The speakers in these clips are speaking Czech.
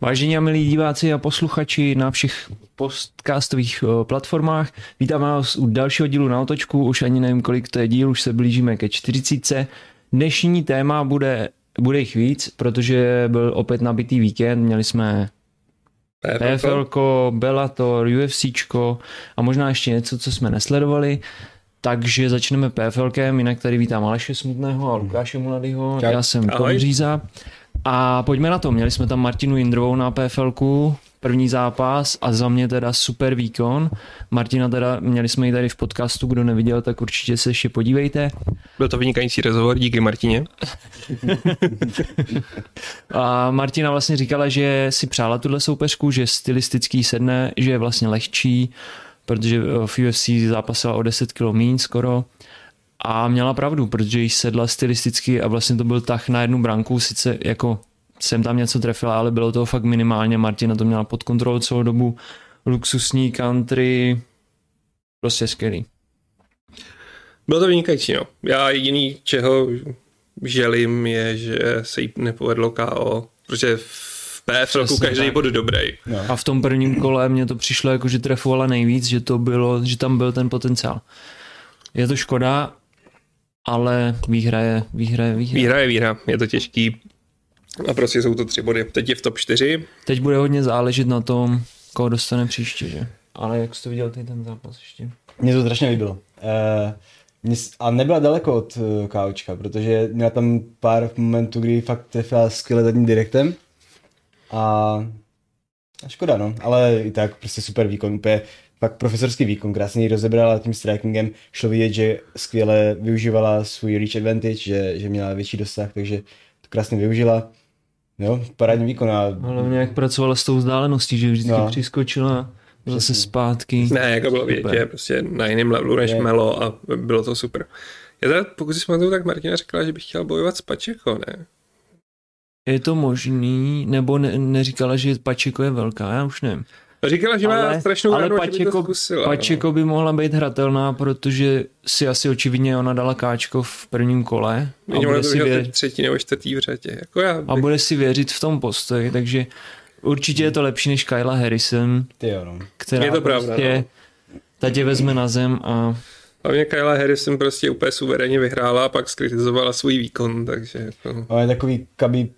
Vážení a milí diváci a posluchači na všech podcastových eh, platformách, vítám vás u dalšího dílu na otočku, už ani nevím, kolik to je díl, už se blížíme ke 40. Dnešní téma bude, bude jich víc, protože byl opět nabitý víkend, měli jsme PFL, Bellator, UFC a možná ještě něco, co jsme nesledovali. Takže začneme PFLkem, jinak tady vítám Aleše Smutného a Lukáše Mladého. Já jsem Tom Říza. A pojďme na to. Měli jsme tam Martinu Jindrovou na PFLku, první zápas a za mě teda super výkon. Martina teda, měli jsme ji tady v podcastu, kdo neviděl, tak určitě se ještě podívejte. Byl to vynikající rozhovor, díky Martině. a Martina vlastně říkala, že si přála tuhle soupeřku, že stylistický sedne, že je vlastně lehčí, protože v UFC zápasila o 10 kg míň skoro a měla pravdu, protože jí sedla stylisticky a vlastně to byl tah na jednu branku, sice jako jsem tam něco trefila, ale bylo to fakt minimálně, Martina to měla pod kontrolou celou dobu, luxusní country, prostě skvělý. Bylo to vynikající, no. Já jediný, čeho želím, je, že se jí nepovedlo KO, protože v PFL každý tak. bod dobrý. No. A v tom prvním kole mě to přišlo jako, že trefovala nejvíc, že to bylo, že tam byl ten potenciál. Je to škoda, ale výhra je výhra. Je výhra. výhra je výhra, je to těžký. A prostě jsou to tři body. Teď je v top 4. Teď bude hodně záležet na tom, koho dostane příště, že? Ale jak jsi to viděl ty ten zápas ještě? Mně to strašně líbilo. Uh, a nebyla daleko od eh, Káočka, protože měla tam pár momentů, kdy fakt trefila skvěle zadním direktem. A, a škoda, no. Ale i tak prostě super výkon. Úplně pak profesorský výkon, krásně ji rozebrala tím strikingem, šlo vidět, že skvěle využívala svůj reach advantage, že, že měla větší dosah, takže to krásně využila. Jo, parádní výkon. A... Ale jak pracovala s tou vzdáleností, že vždycky no. přiskočila zase zpátky. Ne, jako bylo vidět, že prostě na jiném levelu než je. Melo a bylo to super. Já teda, pokud si pamatuju, tak Martina řekla, že bych chtěl bojovat s Pačeko, ne? Je to možný, nebo ne, neříkala, že Pačeko je velká, já už nevím. Říkala, že má strašnou ale ránu, Pačeko, by to zkusila. Pačeko no. by mohla být hratelná, protože si asi očividně ona dala káčko v prvním kole. A bude, si věřit, třetí nebo čtvrtý v řadě. Jako já bych... A bude si věřit v tom postoji, takže určitě je to lepší než Kyla Harrison, Ty jo, no. která je to pravda, prostě no. ta tě vezme na zem a Hlavně Kyla Harrison prostě úplně suverénně vyhrála a pak skritizovala svůj výkon, takže... Jako... Ale je takový kabíb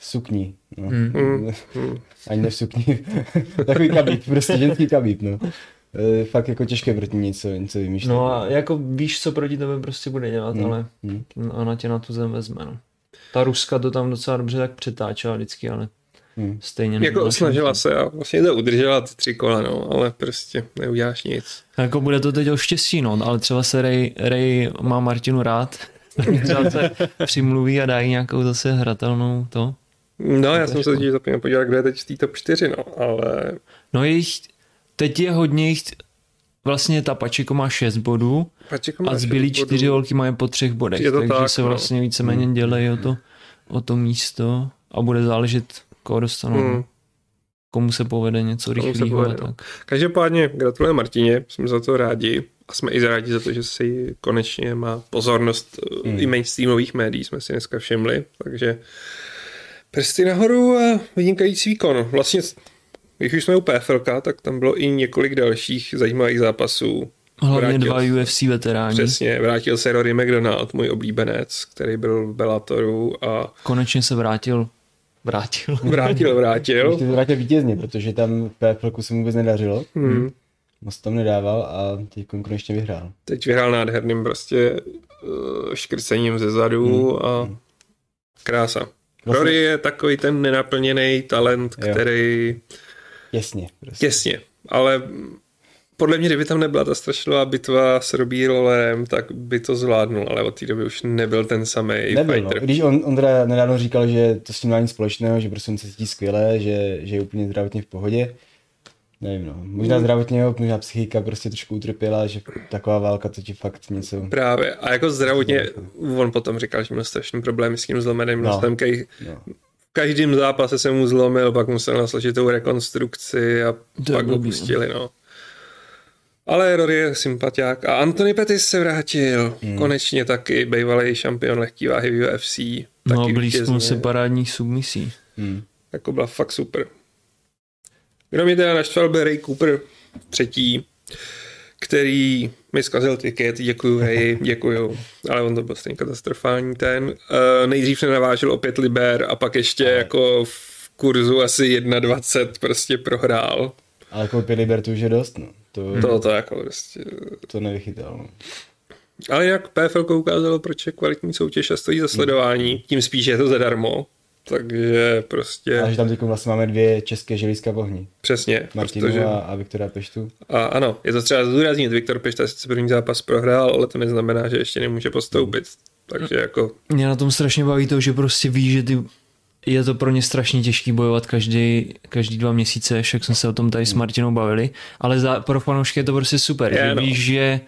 sukní. No. Hmm. Hmm. Ani ne v sukni. Takový kabíp, prostě ženský kabíp, no. E, fakt jako těžké proti něco, něco vymýšlet. No a jako víš, co proti tebe prostě bude dělat, hmm. ale hmm. ona tě na tu zem vezme, no. Ta Ruska to tam docela dobře tak přetáčela vždycky, ale Hmm. Stejně jako snažila se a vlastně to udržela ty tři kola, no, ale prostě neuděláš nic. Jako bude to teď o štěstí, no, ale třeba se Ray, Ray má Martinu rád, třeba se přimluví a dají nějakou zase hratelnou to. No, já jsem se teď zapomněl podívat, kdo je teď v té top 4, no, ale... No jich, teď je hodně jich, vlastně ta Pačiko má 6 bodů má a zbylí čtyři holky mají po třech bodech, je to takže tak, se no. vlastně víceméně hmm. dělají o to, o to místo a bude záležet, koho dostanou. Hmm. Komu se povede něco rychlého. No. Každopádně gratuluji Martině, jsme za to rádi a jsme i rádi za to, že si konečně má pozornost hmm. i mainstreamových médií, jsme si dneska všimli, takže Prsty nahoru a vynikající výkon. Vlastně, když už jsme u PFL, tak tam bylo i několik dalších zajímavých zápasů. Hlavně vrátil, dva UFC veteráni. Přesně, vrátil se Rory McDonald, můj oblíbenec, který byl v Bellatoru a... Konečně se vrátil. Vrátil. Vrátil, vrátil. Vrátil vítězně, protože tam PFL se mu vůbec nedařilo. Hmm. Moc tam nedával a teď konečně vyhrál. Teď vyhrál nádherným prostě uh, škrcením ze zadu hmm. a krása. Vlastně... Rory je takový ten nenaplněný talent, jo. který... Jasně. Prostě. Jasně, ale podle mě, kdyby tam nebyla ta strašlivá bitva s Robí Lollerem, tak by to zvládnul, ale od té doby už nebyl ten samý nebyl, no. fighter. No. Když on, Ondra nedávno říkal, že to s tím má nic společného, že prostě se cítí skvěle, že, že je úplně zdravotně v pohodě, Nevím, no. Možná zdravotně, možná psychika prostě trošku utrpěla, že taková válka to ti fakt něco... Právě. A jako zdravotně, on potom říkal, že měl strašný problémy s tím zlomeným no. nosem, kej... no. v každém zápase se mu zlomil, pak musel na složitou rekonstrukci a to pak ho pustili, no. Ale Rory je sympatiák. A Anthony Pettis se vrátil. Hmm. Konečně taky bývalý šampion lehký váhy v UFC. No, blízko se parádních submisí. Hmm. jako byla fakt super. Kdo mě teda naštval, byl Ray Cooper, třetí, který mi zkazil tiket, děkuju Ray, děkuju, ale on to byl stejně katastrofální ten. Uh, nejdřív se navážel opět Liber a pak ještě jako v kurzu asi 1.20 prostě prohrál. Ale jako pět liber to už je dost, no. To, To, to jako prostě... to nevychytal, no. Ale jak PFL ukázalo, proč je kvalitní soutěž a stojí za sledování, tím spíš je to zadarmo. Takže prostě A že tam teď vlastně máme dvě české želízka v ohni. přesně. Martinu protože, a, a Viktora Peštu. a ano, je to třeba zdůraznit, Viktor Pišta sice první zápas prohrál, ale to neznamená, že ještě nemůže postoupit. Takže jako, Mě na tom strašně baví to, že prostě ví, že ty je to pro ně strašně těžký bojovat každý, každý dva měsíce, však jsme se o tom tady s Martinou bavili, ale za, pro fanoušky je to prostě super, Je, že no. víš, že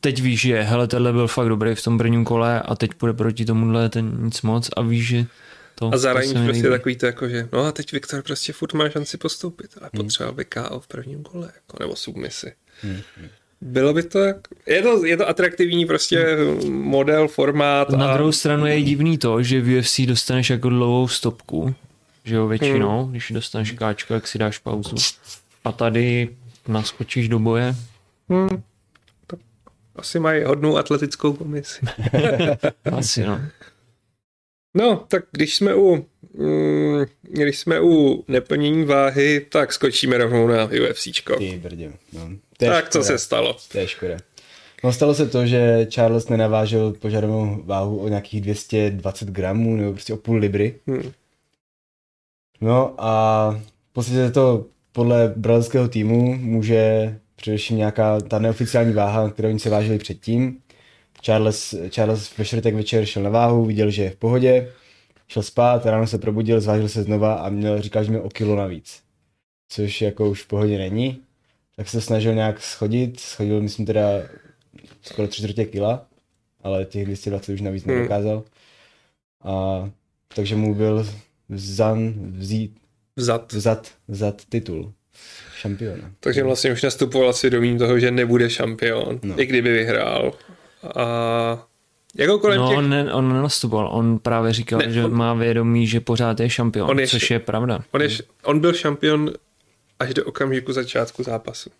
teď víš, že hele, tenhle byl fakt dobrý v tom prvním kole a teď půjde proti tomuhle ten nic moc a víš, že to, a zároveň to prostě takový to jako, že no a teď Viktor prostě furt má šanci postoupit, ale potřeboval by KO v prvním kole, jako, nebo submisi. Bylo by to, jak, je to, je to atraktivní prostě model, formát. Na a, druhou stranu je divný to, že v UFC dostaneš jako dlouhou stopku, že jo, většinou, Hmm. když dostaneš káčko, jak si dáš pauzu. A tady naskočíš do boje. hm, to asi mají hodnou atletickou komisi. Asi no. No, tak když jsme u, mm, když jsme u neplnění váhy, tak skočíme rovnou na UFCčko. Ty brdě. No. To Tak co škoda. se stalo? To je škoda. No stalo se to, že Charles nenavážel požadovanou váhu o nějakých 220 gramů, nebo prostě o půl libry. Hm. No a v podstatě to podle brazilského týmu může především nějaká ta neoficiální váha, kterou oni se vážili předtím. Charles, Charles ve čtvrtek večer šel na váhu, viděl, že je v pohodě, šel spát, ráno se probudil, zvážil se znova a měl, říkal, že měl o kilo navíc. Což jako už v pohodě není. Tak se snažil nějak schodit, schodil myslím teda skoro tři čtvrtě kila, ale těch 220 už navíc Hmm. nedokázal. A takže mu byl vzan, vzít, Vzad. vzat, vzat titul šampiona. Takže vlastně už nastupoval s vědomím toho, že nebude šampion, No. i kdyby vyhrál. A jako kolem No, těch... on, ne, on nenastupoval, on právě říkal, Ne, že on- má vědomí, že pořád je šampion, On je což š- je pravda. On, je, on byl šampion až do okamžiku začátku zápasu.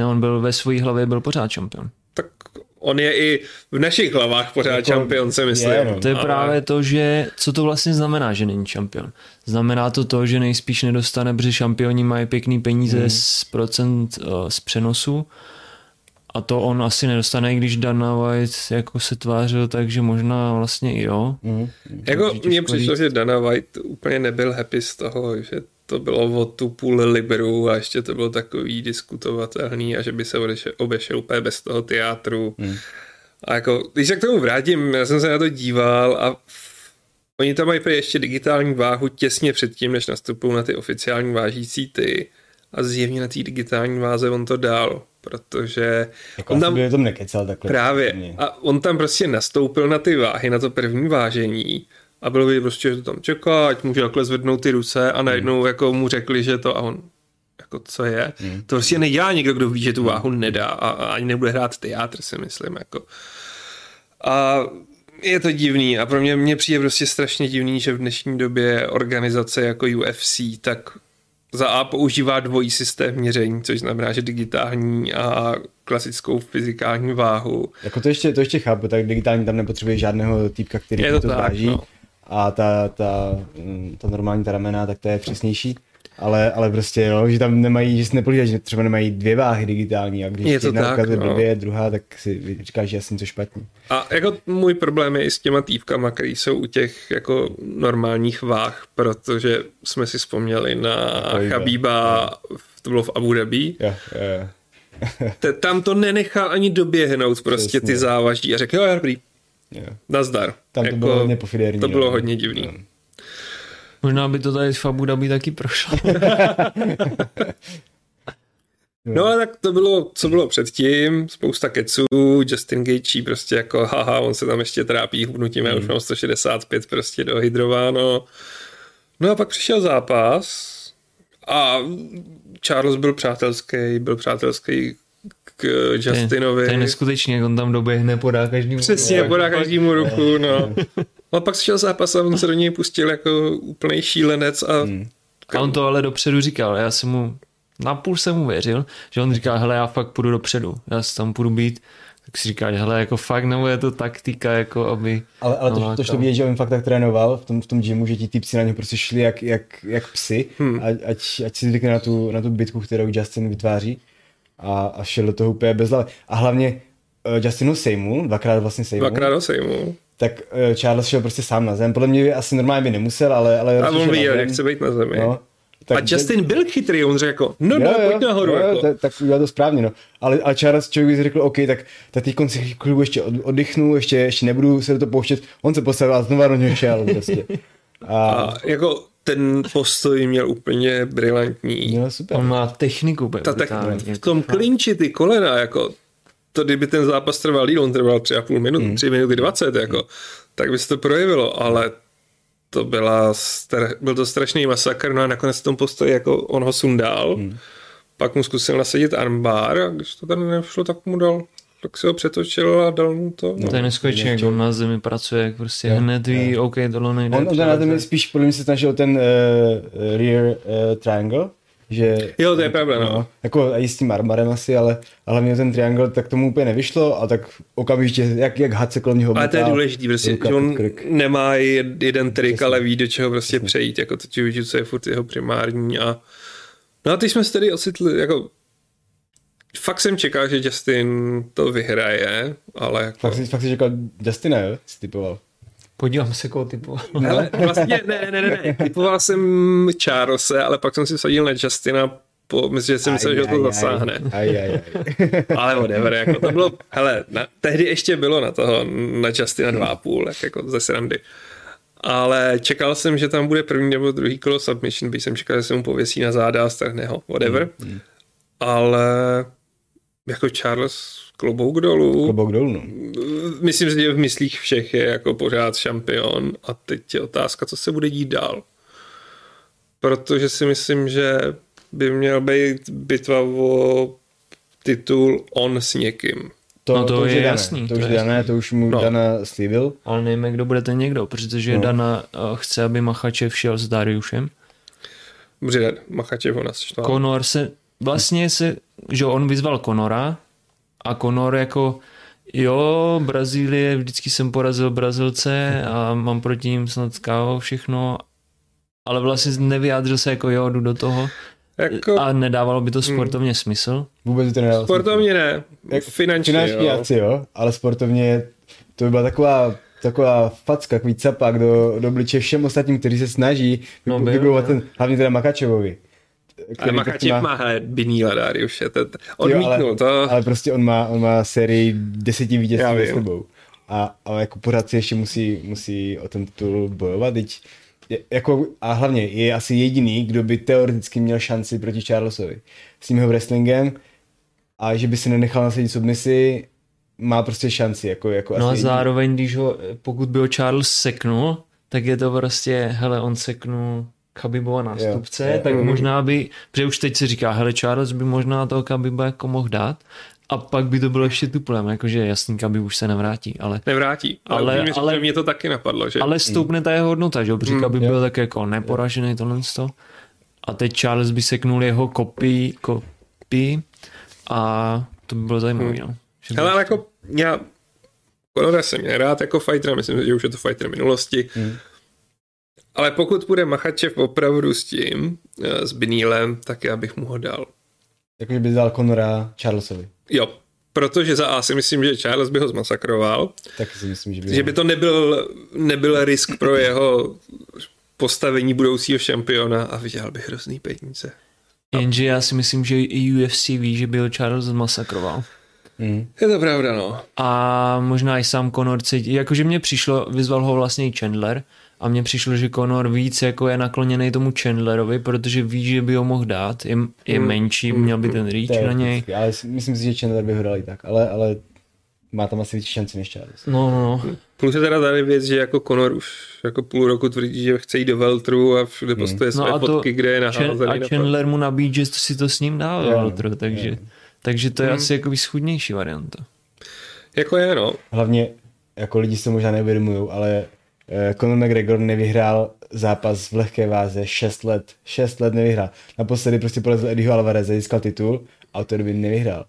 Ne, on byl ve své hlavě, byl pořád šampion. Tak on je i v našich hlavách pořád Jako šampion, se myslím. je, no. To je Ale- právě to, že co to vlastně znamená, že není šampion. Znamená to to, že nejspíš nedostane, protože šampioni mají pěkný peníze Mhm. z procent uh, z přenosu a to on asi nedostane, i když Dana White jako se tvářil tak, že možná vlastně i jo. Mhm. Jako Takže mně přišlo, říct. že Dana White úplně nebyl happy z toho, že to bylo o tu půl liberu a ještě to bylo takový diskutovatelný a že by se odešel, obešel úplně bez toho teátru. Hmm. A jako, když se k tomu vrátím, já jsem se na to díval a oni tam mají ještě digitální váhu těsně předtím, než nastupují na ty oficiální vážící ty. A zjevně na té digitální váze on to dal, protože Jako on tam, by tom nekecal takhle. Právě. Mě. A on tam prostě nastoupil na ty váhy, na to první vážení a bylo by prostě, že to tam čeká, ať může takhle zvednout ty ruce a najednou jako mu řekli, že to a on jako co je. Hmm. To prostě nedělá někdo, kdo ví, že tu váhu nedá a, a ani nebude hrát teátr, si myslím. Jako. A je to divný a pro mě, mě přijde prostě strašně divný, že v dnešní době organizace jako UFC tak za A používá dvojí systém měření, což znamená, že digitální a klasickou fyzikální váhu. Jako to ještě, to ještě chápu, tak digitální tam nepotřebuje žádného týpka, který Je to, to tak, zváží. no. A ta, ta, mm, ta normální ta ramena, tak to je přesnější. Ale, ale prostě, no, že tam nemají, že si že třeba nemají dvě váhy digitální a když Je to jedna tak, ukazuje no. blbě, druhá, tak si říkáš, že asi něco špatně. A jako můj problém je i s těma týpkama, který jsou u těch jako normálních váh, protože jsme si vzpomněli na. Chabíba, to bylo v Abu Dhabi. Jo, jo, jo. Te- Tam to nenechal ani doběhnout prostě Přesně. ty závaží a řekl, jo, dobrý, jo. nazdar. Tam to bylo hodně pofidérní. To bylo hodně divný. No. Možná by to tady v Abu Dhabi taky prošlo. No a tak to bylo, co bylo předtím, spousta keců, Justin Gaethje prostě jako haha, on se tam ještě trápí hubnutím, já už mám 165 prostě dohydrováno. No a pak přišel zápas a Charles byl přátelský, byl přátelský k Justinovi. To je neskutečný, jak on tam doběhne, podá každému. Přesně, podá každému ruku, no. Ale pak šel zápas a on se do něj pustil jako úplný šílenec a hmm. A on to ale dopředu říkal, já jsem mu, napůl jsem mu věřil, že on říkal, hele, já fakt půjdu dopředu, já si tam půjdu být, tak si říká, hele, jako fakt, nebo je to taktika, jako aby... Ale, ale to, to, to vidět, že on fakt tak trénoval v tom, v tom gymu, že ti týpci na něj prostě šli jak, jak, jak psy, hmm. ať, ať, ať si zvykne na tu, na tu bitku, kterou Justin vytváří a, a šel do toho úplně bez hlavy. A hlavně uh, Justin ho sejmul, dvakrát vlastně sejmul. Dvakrát ho sejmul. Tak uh, Charles šel prostě sám na zem. Podle mě asi normálně by nemusel, ale... ale a on viděl, jak chce být na zemi. No. Tak, a Justin byl chytrý, on řekl jako, no, no, pojď nahoru. Jo, jako. tak, tak udělal to správně, no. Ale, ale Charles člověk řekl, OK, tak, tak teď konci chvíli ještě oddychnu, ještě, ještě nebudu se do toho pouštět. On se postavil a znovu do něho šel prostě. A, a jako ten postoj měl úplně brilantní. No, super. On má techniku. Ta, tak v tom klinči ty kolena, jako to kdyby ten zápas trval díl, on trval tři a půl minut, mm. tři minuty dvacet, jako, mm. tak by se to projevilo, ale to byla, byl to strašný masakr, no a nakonec v tom postoji jako on ho sundal, mm. pak mu zkusil nasadit armbar a když to tam nešlo, tak mu dal tak si ho přetočil a dal mu to. No, to je neskutečné, jak on na zemi pracuje, jak prostě je, hned ví, je. OK, tohle nejde. On, on na zemi spíš podle mě se snažil ten uh, rear uh, triangle, že... Jo, to je pravda, no. no. Jako i s tím armarem asi, ale, ale mě ten triangle tak tomu úplně nevyšlo a tak okamžitě, jak, jak had se kolem něho Ale to je důležitý, prostě, že on nemá jeden trik, ale ví, do čeho prostě Přesně. přejít, jako to jiu co je furt jeho primární a no a teď jsme se tady ocitli, jako fakt jsem čekal, že Justin to vyhraje, ale jako... Fakt, jsi, fakt jsi čekal Justina, jo? Jsi typoval. Podívám se, koho typoval. Ale vlastně ne, ne, ne, ne. Typoval jsem Charlesa, ale pak jsem si vsadil na Justina, po, myslím, že jsem myslel, že to zasáhne. Aj, aj, aj. ale whatever, jako to bylo, hele, na, tehdy ještě bylo na toho, na Justina dva a půl, jak jako ze srandy. Ale čekal jsem, že tam bude první nebo druhý kolo submission, bych jsem čekal, že se mu pověsí na záda a strhne ho, whatever. Mm, mm. Ale jako Charles klobouk dolů. Klobouk dolů, no. Myslím si, že v myslích všech je jako pořád šampion a teď je otázka, co se bude dít dál. Protože si myslím, že by měl být bitva o titul on s někým. To, no to, to je, je jasný. To, to už je dané, to už mu no. Dana slíbil. Ale nevíme, kdo bude ten někdo, protože no. Dana uh, chce, aby Machačev šel s Dariušem. Dobře, Machačev ho nás Konor se, vlastně se, že on vyzval Konora, a Conor jako jo, Brazílie, vždycky jsem porazil Brazilce a mám proti ním snad kávo všechno, ale vlastně nevyjádřil se jako jo, jdu do toho. Jako... A nedávalo by to hmm. sportovně hmm. smysl? Vůbec to nedávalo Sportovně smysl. ne, Jak, finančně, finančně jo. asi jo, ale sportovně to by byla taková taková facka, takový capák do, do obliče všem ostatním, kteří se snaží no, vybudovat ten, hlavně teda Makačevovi ale Makačev má, má hele, Biníla Dariuše, to, odmítnul jo, ale, to. Ale prostě on má, on má sérii deseti vítězství s sebou. A, a jako pořád si ještě musí, musí o ten titul bojovat, teď jako, a hlavně je asi jediný, kdo by teoreticky měl šanci proti Charlesovi. S tím jeho wrestlingem a že by si nenechal nasadit submisi, má prostě šanci. Jako, jako no a zároveň, když ho, pokud by ho Charles seknul, tak je to prostě, hele, on seknul Khabibova nástupce, jo, jo, tak jo. možná by, protože už teď se říká, hele, Charles by možná toho Khabiba jako mohl dát, a pak by to bylo ještě tuplem, jakože jasný Khabib už se nevrátí, ale... Nevrátí, ale, ale, ale mě to taky napadlo, že... Ale stoupne ta jeho hodnota, že protože mm, Khabib byl tak jako neporažený tohle to. A teď Charles by seknul jeho kopii, kopii a to by bylo zajímavé, mm. no. Hele, ale jako já Conora jsem měl rád jako fighter, myslím, že už je to fighter minulosti. Mm ale pokud bude Machačev opravdu s tím, eh, s Binílem, tak já bych mu ho dal. Jakože by dal Conora Charlesovi. Jo, protože za A si myslím, že Charles by ho zmasakroval. Tak si myslím, že by, že by to nebyl, nebyl risk pro jeho postavení budoucího šampiona a vydělal by hrozný peníze. Jenže já si myslím, že i UFC ví, že byl Charles zmasakroval. Mm. Je to pravda, no. A možná i sám Conor cítí, jakože mě přišlo, vyzval ho vlastně i Chandler, a mně přišlo, že Conor víc jako je nakloněný tomu Chandlerovi, protože ví, že by ho mohl dát, je, je mm, menší, mm, měl by ten reach na něj. Ale myslím si, že Chandler by ho dal i tak, ale, ale má tam asi větší šanci než Charles. No, no, no. Plus je teda tady věc, že jako Conor už jako půl roku tvrdí, že chce jít do Veltru a všude mm. postuje své no fotky, kde je naházený. A Chandler mu nabíjí, že si to s ním dá do Veltru, takže, je. takže to je mm. asi jako schudnější varianta. Jako je, no. Hlavně, jako lidi se možná neuvědomují, ale Conor McGregor nevyhrál zápas v lehké váze 6 let. 6 let nevyhrál. Naposledy prostě polezl Eddieho Alvarez, získal titul a od té doby nevyhrál.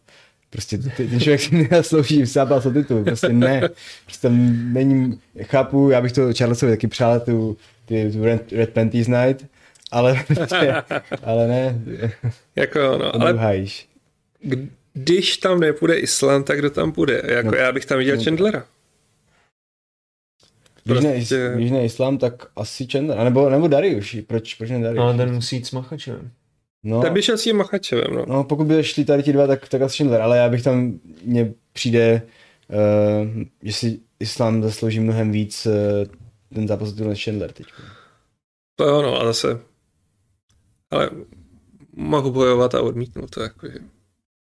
Prostě ten člověk si nezaslouží zápas o titul, prostě ne. Prostě není, chápu, já bych to Charlesovi taky přál tu, ty, tu Red, Red Panties Night, ale, ale ne. Jako no, ale hájíš. když tam nepůjde Island, tak kdo tam půjde? Jako no, já bych tam viděl no, Chandlera. Když, prostě... ne, když ne Islam, tak asi Chandler, nebo, nebo Darius. Proč, proč ne Darius? No, ten musí jít s Machačem. No, ten by šel s tím Machačevem, no. no. pokud by šli tady ti dva, tak, tak asi Schindler, ale já bych tam, mně přijde, uh, že si Islám zaslouží mnohem víc uh, ten zápas než Schindler teď. To jo, no a zase, ale mohu bojovat a odmítnout to, jako,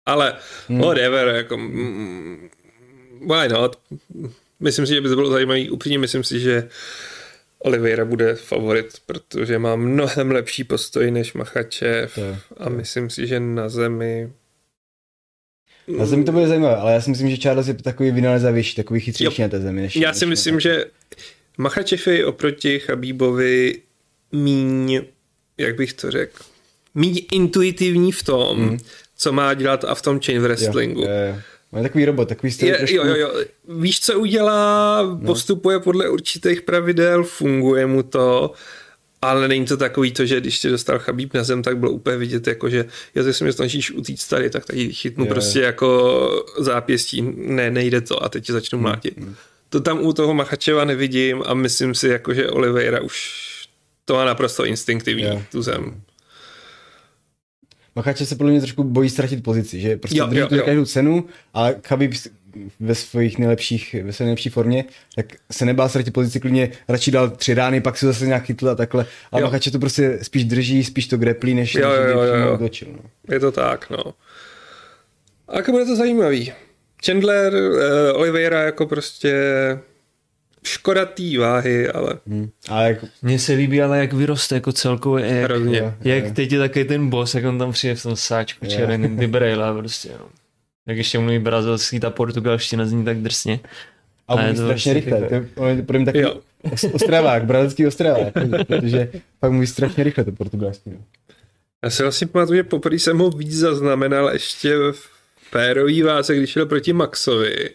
ale hmm. whatever, jako, mm, why not? Myslím si, že by to bylo zajímavé. Upřímně myslím si, že Oliveira bude favorit, protože má mnohem lepší postoj než Machačev a myslím si, že na zemi na zemi to bude zajímavé, ale já si myslím, že Charles je takový vynalezavější, takový chytřejší na té zemi. Než, já si než myslím, že Machačev je oproti Chabíbovi míň, jak bych to řekl, míň intuitivní v tom, mm. co má dělat a v tom chain wrestlingu. Jo, jo, jo. On je takový robot, takový styl je, trošku... Jo, jo, jo. Víš, co udělá, no. postupuje podle určitých pravidel, funguje mu to, ale není to takový to, že když tě dostal Chabíb na zem, tak bylo úplně vidět, jako že jo, ty se mě snažíš utíct tady, tak tady chytnu je. prostě jako zápěstí, ne, nejde to a teď tě začnu hmm, mlátit. Hmm. To tam u toho Machačeva nevidím a myslím si, jako, že Oliveira už to má naprosto instinktivní, je. tu zem. Machače se podle mě trošku bojí ztratit pozici, že prostě jo, jo, jo. každou cenu, ale Khabib ve svých nejlepších, ve své nejlepší formě, tak se nebál ztratit pozici, klidně radši dal tři rány, pak si zase nějak chytl a takhle. A Machače to prostě spíš drží, spíš to greplí, než, jo, než jo, jo, jo. Otočil, no. Je to tak, no. A jako bude to zajímavý. Chandler, uh, Oliveira jako prostě škoda té váhy, ale... Hmm. Ale jak... Mně se líbí, ale jak vyroste jako celkově, jak, Hrozně. jak teď je taky ten boss, jak on tam přijde v tom sáčku červeným, vybrejla prostě, no. Jak ještě mluví brazilský, ta portugalština zní tak drsně. A mluví strašně prostě rychle, to je pro mě takový ostravák, brazilský ostravák, protože pak mluví strašně rychle to portugalský. No. Já si vlastně pamatuju, že poprvé jsem ho víc zaznamenal ještě v pérový váze, když šel proti Maxovi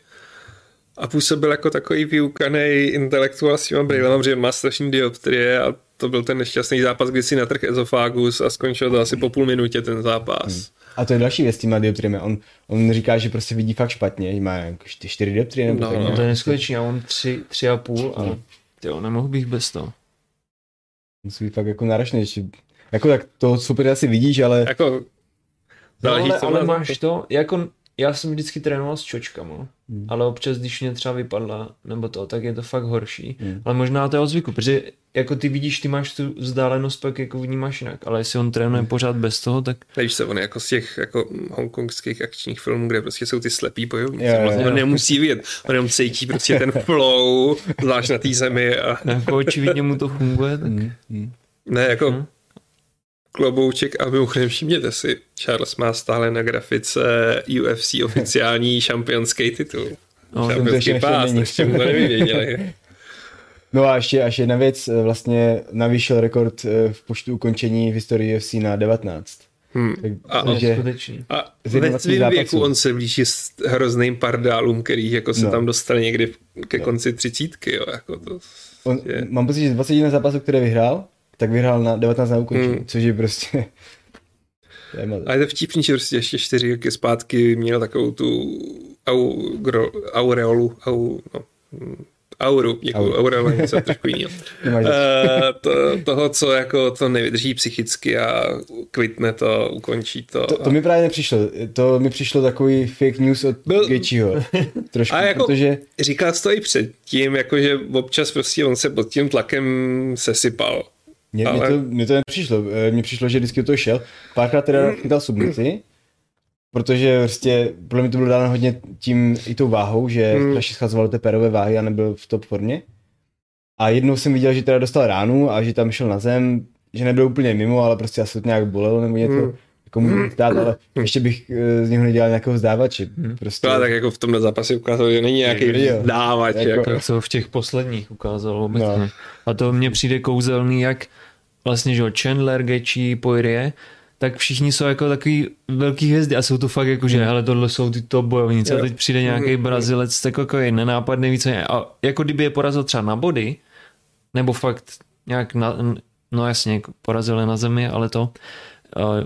a působil jako takový vyukaný intelektuál s těma brýlema, protože má strašný dioptrie a to byl ten nešťastný zápas, kdy si natrh ezofagus a skončil to asi po půl minutě ten zápas. Hmm. A to je další věc s těma dioptriemi. On, on říká, že prostě vidí fakt špatně, má jako čtyři dioptrie nebo no, tak, no. To je neskutečný a on tři, tři a půl, ale no. jo, nemohl bych bez toho. Musí být fakt jako náročný, že, jako tak to super asi vidíš, ale... Jako, no, ale, ale máš to, jako já jsem vždycky trénoval s čočkama, hmm. ale občas, když mě třeba vypadla, nebo to, tak je to fakt horší. Hmm. Ale možná to je od zvyku, protože jako ty vidíš, ty máš tu vzdálenost, pak jako vnímáš jinak, ale jestli on trénuje hmm. pořád bez toho, tak... Víš se, on je jako z těch jako hongkongských akčních filmů, kde prostě jsou ty slepý bojovníci, yeah, on yeah. nemusí vidět, on jenom cítí prostě ten flow, zvlášť na té zemi. A... jako očividně mu to funguje, tak... Hmm. Hmm. Ne, jako... Hmm klobouček a mimochodem všimněte si, Charles má stále na grafice UFC oficiální šampionský titul. No, šampionský pás, ještě to nevyvěděli. No a ještě, ještě jedna věc, eh, vlastně navýšil rekord eh, v počtu ukončení v historii UFC na 19. Hmm. Tak, a, takže, a ve svém věku on se blíží s hrozným pardálům, který jako se no. tam dostal někdy ke no. konci třicítky. Jo, jako to on, je... Mám pocit, že 21 zápasů, které vyhrál, tak vyhrál na 19 na ukončení, hmm. což je prostě... A je to vtipný, že prostě ještě čtyři roky zpátky měl takovou tu au, gro, aureolu, au, no, auru, děkuju, auru. aura něco trošku jiného. uh, to, toho, co jako to nevydrží psychicky a kvitne to, ukončí to. To, to mi právě nepřišlo. To mi přišlo takový fake news od Byl... Gejčího. Trošku, a jako protože... říká to i předtím, jakože občas prostě on se pod tím tlakem sesypal. Mně, ale... to, mně to nepřišlo. Eh, mně přišlo, že vždycky to šel. Párkrát teda chytal submici, protože prostě pro mě to bylo dáno hodně tím i tou váhou, že hmm. Flash schazoval do té perové váhy a nebyl v top formě. A jednou jsem viděl, že teda dostal ránu a že tam šel na zem, že nebyl úplně mimo, ale prostě asi to nějak bolelo nebo něco. Hmm. Jako můžu stát, ale ještě bych eh, z něho nedělal nějakého vzdávače. Prostě. No, tak jako v tomhle zápase ukázal, že není nějaký Jo. dávač. Jako- Jako, co v těch posledních ukázalo obecně. No. A to mně přijde kouzelný, jak vlastně, že jo, Chandler, Gechi, Poirier, tak všichni jsou jako takový velký hvězdy a jsou to fakt jako, že hele, tohle jsou ty top bojovníci a teď přijde nějaký Brazilec, tak jako je nenápadný více. A jako kdyby je porazil třeba na body, nebo fakt nějak na, no jasně, jako porazil je na zemi, ale to,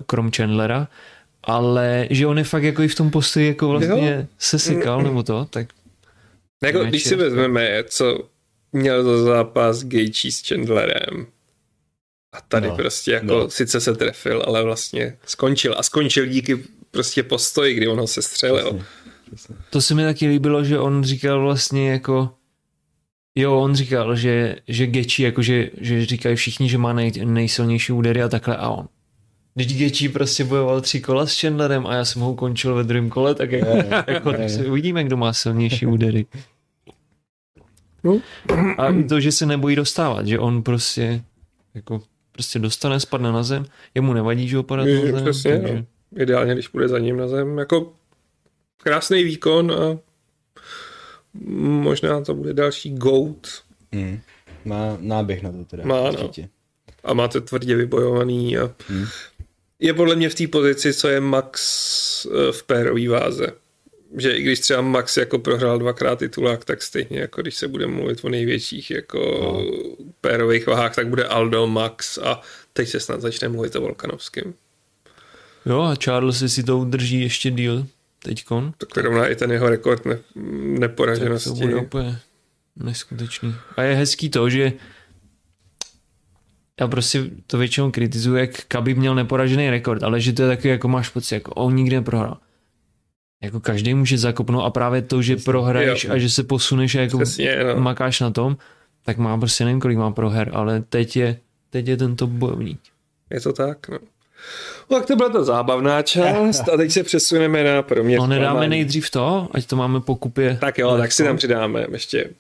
krom Chandlera, ale že on je fakt jako i v tom postoji jako vlastně sesikal nebo to, tak jako, Neči když si vezmeme, co měl za zápas Gaethje s Chandlerem, a tady No, prostě jako no. sice se trefil, ale vlastně skončil. A skončil díky prostě postoji, kdy on ho sestřelil. Přesně, přesně. To se mi taky líbilo, že on říkal vlastně jako Jo, on říkal, že, že Gechi, jako že, že říkají všichni, že má nej, nejsilnější údery a takhle a on. Když Gechi prostě bojoval tři kola s Chandlerem a já jsem ho ukončil ve druhém kole, tak jako, jako tak se uvidíme, kdo má silnější údery. No. A i to, že se nebojí dostávat, že on prostě jako prostě dostane, spadne na zem, jemu nevadí, že ho padá Je, na zem, přesně, takže... no. Ideálně, když půjde za ním na zem. Jako krásný výkon a možná to bude další GOAT. Mm. Má náběh na to teda. Má, no. určitě. a máte tvrdě vybojovaný a Hmm. Je podle mě v té pozici, co je Max eh, v pérový váze. Že i když třeba Max jako prohrál dvakrát titulák, tak stejně jako když se bude mluvit o největších jako no. pérových váhách, tak bude Aldo, Max a teď se snad začne mluvit o Volkanovském. Jo a Charles si to udrží ještě díl teďkon. Tak rovná i ten jeho rekord ne, Tak to neporaženosti. bude úplně neskutečný. A je hezký to, že já prostě to většinou kritizuju, jak Khabib měl neporažený rekord, ale že to je takový, jako máš pocit, jako on nikdy neprohrál. Jako každý může zakopnout a právě to, že prohraješ jo. a že se posuneš a jako Přesně, no. makáš na tom, tak má prostě nevím, kolik má proher, ale teď je, teď je ten top bojovník. Je to tak, no. No, tak to byla ta zábavná část a teď se přesuneme na pro mě No nedáme nejdřív to, ať to máme po kupě. Tak jo, tak si tam přidáme ještě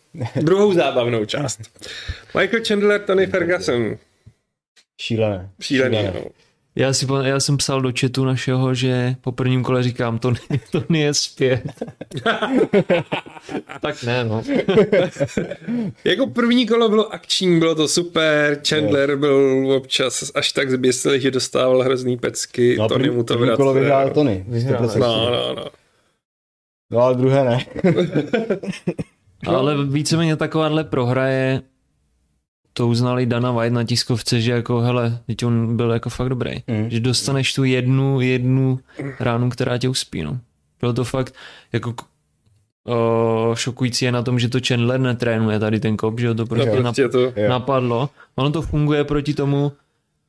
druhou zábavnou část. Michael Chandler, Tony Ferguson. Šílené. Šílený, Šílené. no. Já, si, já jsem psal do chatu našeho, že po prvním kole říkám, to, to je zpět. tak ne, no. Jako první kolo bylo akční, bylo to super, Chandler byl občas až tak zběsilý, že dostával hrozný pecky, No, Tony mu to první kolo vyhrál Tony. Vyhrál, 100%. No, no, no. no, ale druhé ne. Ale víceméně takováhle prohra je, to uznali Dana White na tiskovce, že jako hele, teď on byl jako fakt dobrý. Mm. Že dostaneš tu jednu, jednu ránu, která tě uspí, no. Bylo to fakt jako o, šokující je na tom, že to Chandler netrénuje tady ten kop, že ho to prostě Jo. nap, Prostě to, napadlo. Ono to funguje proti tomu,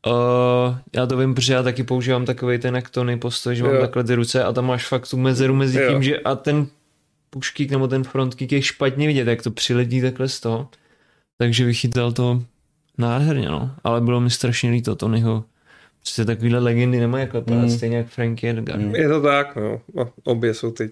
Uh, já to vím, protože já taky používám takový ten jak Tony postoj, že mám Jo. takhle ty ruce a tam máš fakt tu mezeru mezi Jo. tím, že a ten puškík nebo ten frontkík je špatně vidět, jak to přiletí takhle z toho. Takže vychytal to nádherně, no. Ale bylo mi strašně líto Tonyho. Prostě takovýhle legendy nemají jako mm. Mm. stejně jak Frankie Edgar. Mm. je to tak, no. no. Obě jsou teď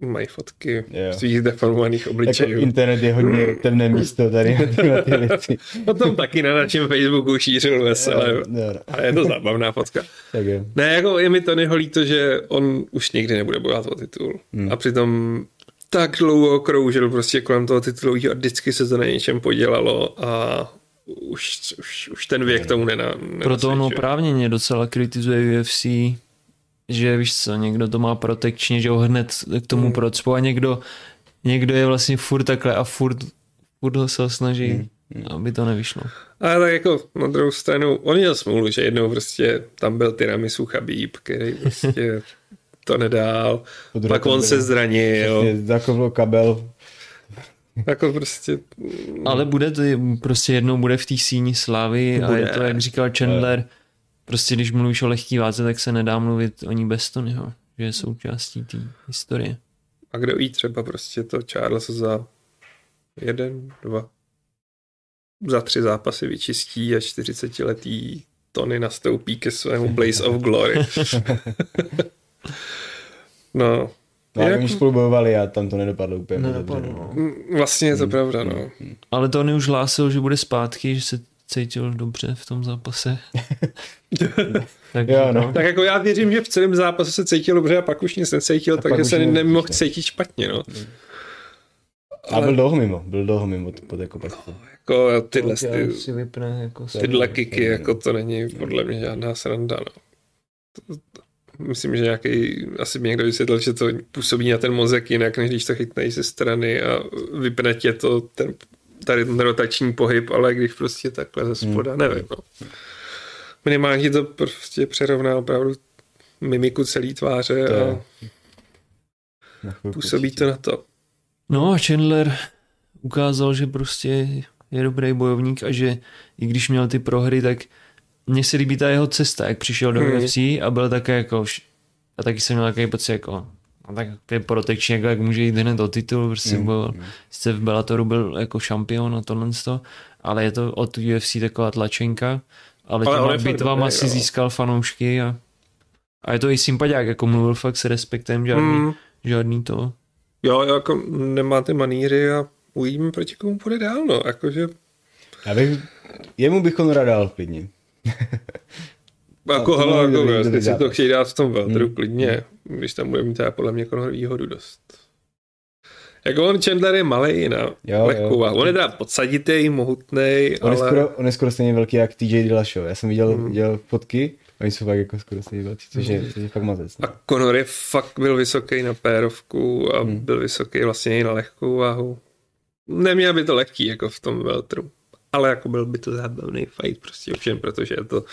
mají fotky Jo. svých deformovaných Jako obličejů. internet je hodně temné místo tady na ty věci. O tom taky na našem Facebooku šířil veselé. Jo, jo. A je to zábavná fotka. Tak jo. Ne, jako je mi Tonyho líto, že on už nikdy nebude bojovat o titul. Hmm. A přitom tak dlouho kroužil prostě kolem toho titulu a vždycky se to na něčem podělalo a už, už, už ten věk tomu nena, Proto on nenasvědčuje. oprávněně docela kritizuje UFC, že víš co, někdo to má protekčně, že ho hned k tomu Hmm. procpu a někdo, někdo je vlastně furt takhle a furt, furt ho se snaží, Hmm. aby to nevyšlo. Ale tak jako na druhou stranu, on měl smůlu, že jednou prostě tam byl tiramisu Chabíb, který prostě to nedal. Pak on se zranil. Zakovlo kabel. Jako prostě Ale bude to, prostě jednou bude v té síni slávy a je to, jak říkal Chandler, prostě když mluvíš o lehký váze, tak se nedá mluvit o ní bez Tonyho, že je součástí té historie. A kdo ví, třeba prostě to Charles za jeden, dva, za tři zápasy vyčistí a 40-letý Tony nastoupí ke svému Blaze of Glory. no, No, ale Jak- oni spolu bojovali a tam to nedopadlo úplně Nedopadlo, dobře. no. no. mm, vlastně je to pravda, no. Ale Tony už hlásil, že bude zpátky, že se cítil dobře v tom zápase. tak, Jo, no. Tak jako já věřím, že v celém zápase se cítil dobře a pak už nic necítil, A takže se ne- nemohl ne. cítit špatně, no. A byl dlouho mimo, byl dlouho mimo pod jako pak. Jako tyhle, ty, si vypne jako tyhle kiky, jako to není podle mě žádná sranda, no. To- to- Myslím, že nějaký, asi mi někdo vysvětlil, že to působí na ten mozek jinak, než když to chytneš ze strany a vypne tě to, ten, tady ten rotační pohyb, ale když prostě takhle ze spoda, Hmm. nevím, no. Minimálně ti to prostě přerovná opravdu mimiku celý tváře To a působí určitě. to na to. No a Chandler ukázal, že prostě je dobrý bojovník a že i když měl ty prohry, tak mně se líbí ta jeho cesta, jak přišel do Hmm. UFC a byl také jako, a taky jsem měl takový pocit jako, a tak je protekční, jako jak může jít hned o titul, prostě Hmm. bojoval. Sice v Bellatoru byl jako šampion a tohle to, ale je to od UFC taková tlačenka, ale, Ale těma bitvama si no. získal fanoušky a, a je to i sympatiák, jako mluvil fakt s respektem, žádný, Hmm. žádný to. Jo, jako nemáte maníry a uvidíme, proti komu půjde dál, no, jakože Já bych, jemu bych Conora dal klidně. Jako, to hele, jako, dobrý si to chtějí dát v tom Velteru, Hmm. klidně, když tam bude mít teda podle mě Conor výhodu dost. Jako on Chandler je malý na Jo, lehkou jo. a on je teda podsaditý, mohutnej, On, je ale skoro, on je skoro stejně velký jak TJ Dillashaw. Já jsem viděl, Hmm. viděl fotky, oni jsou fakt jako skoro stejně velcí, což je, což je fakt mazec. a No. Conor je fakt byl vysoký na pérovku a Hmm. byl vysoký vlastně i na lehkou váhu. Neměl by to lehký jako v tom Veltru, ale jako byl by to zábavný fight prostě všem, protože je to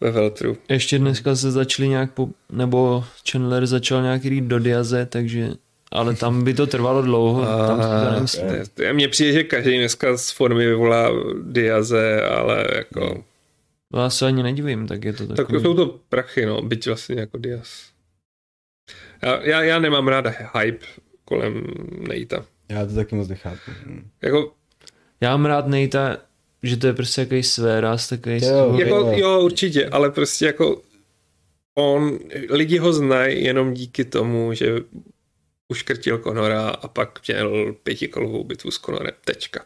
ve Veltru. Ještě dneska se začali nějak, po, nebo Chandler začal nějak jít do Diaze, takže, ale tam by to trvalo dlouho. tam A, nemyslím. to je- Mně přijde, že každý dneska z formy vyvolá Diaze, ale jako... Já se ani nedivím, tak je to Tak takový. jsou to prachy, no, byť vlastně jako Diaz. Já, já, já nemám ráda hype kolem Nejta. Já to taky moc nechápu. Jako, Já mám rád Nejta, že to je prostě takový svéraz, takový Jo, jako, jo. určitě, ale prostě jako on, lidi ho znají jenom díky tomu, že uškrtil Conora a pak měl pětikolovou bitvu s Conorem. Tečka.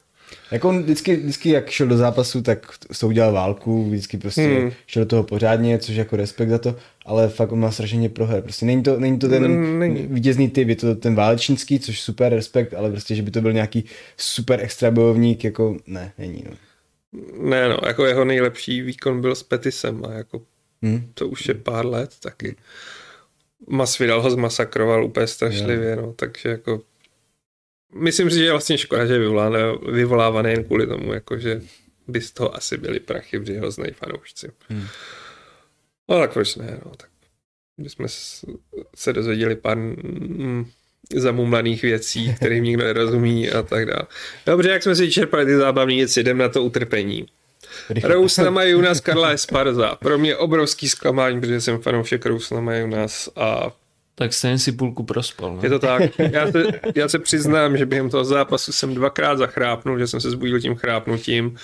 Jako on vždycky, vždycky, jak šel do zápasu, tak s tou udělal válku, vždycky prostě Hmm. hmm. šel do toho pořádně, což jako respekt za to, ale fakt on má strašně proher. Prostě není to, není to ten Mm, není. vítězný typ, je to ten válečnický, což super respekt, ale prostě, že by to byl nějaký super extra bojovník, jako ne, není. No. Ne, no, jako jeho nejlepší výkon byl s Petisem a jako Hm? to už je pár let taky. Masvidal ho zmasakroval úplně strašlivě, no, takže jako myslím si, že je vlastně škoda, že je vyvolávaný, jen kvůli tomu, jako že by z toho asi byli prachy, protože ho znají fanoušci. Hmm. No tak proč ne, no, tak s- se dozvěděli pár mm, zamumlaných věcí, kterým nikdo nerozumí a tak dále. Dobře, jak jsme si čerpali ty zábavné věci, jdem na to utrpení. Rousnama je u nás Karla Esparza. Pro mě obrovský zklamání, protože jsem fanoušek Rousnama je u nás a Tak stejně si půlku prospal. No. je to tak. Já se, já se přiznám, že během toho zápasu jsem dvakrát zachrápnul, že jsem se zbudil tím chrápnutím.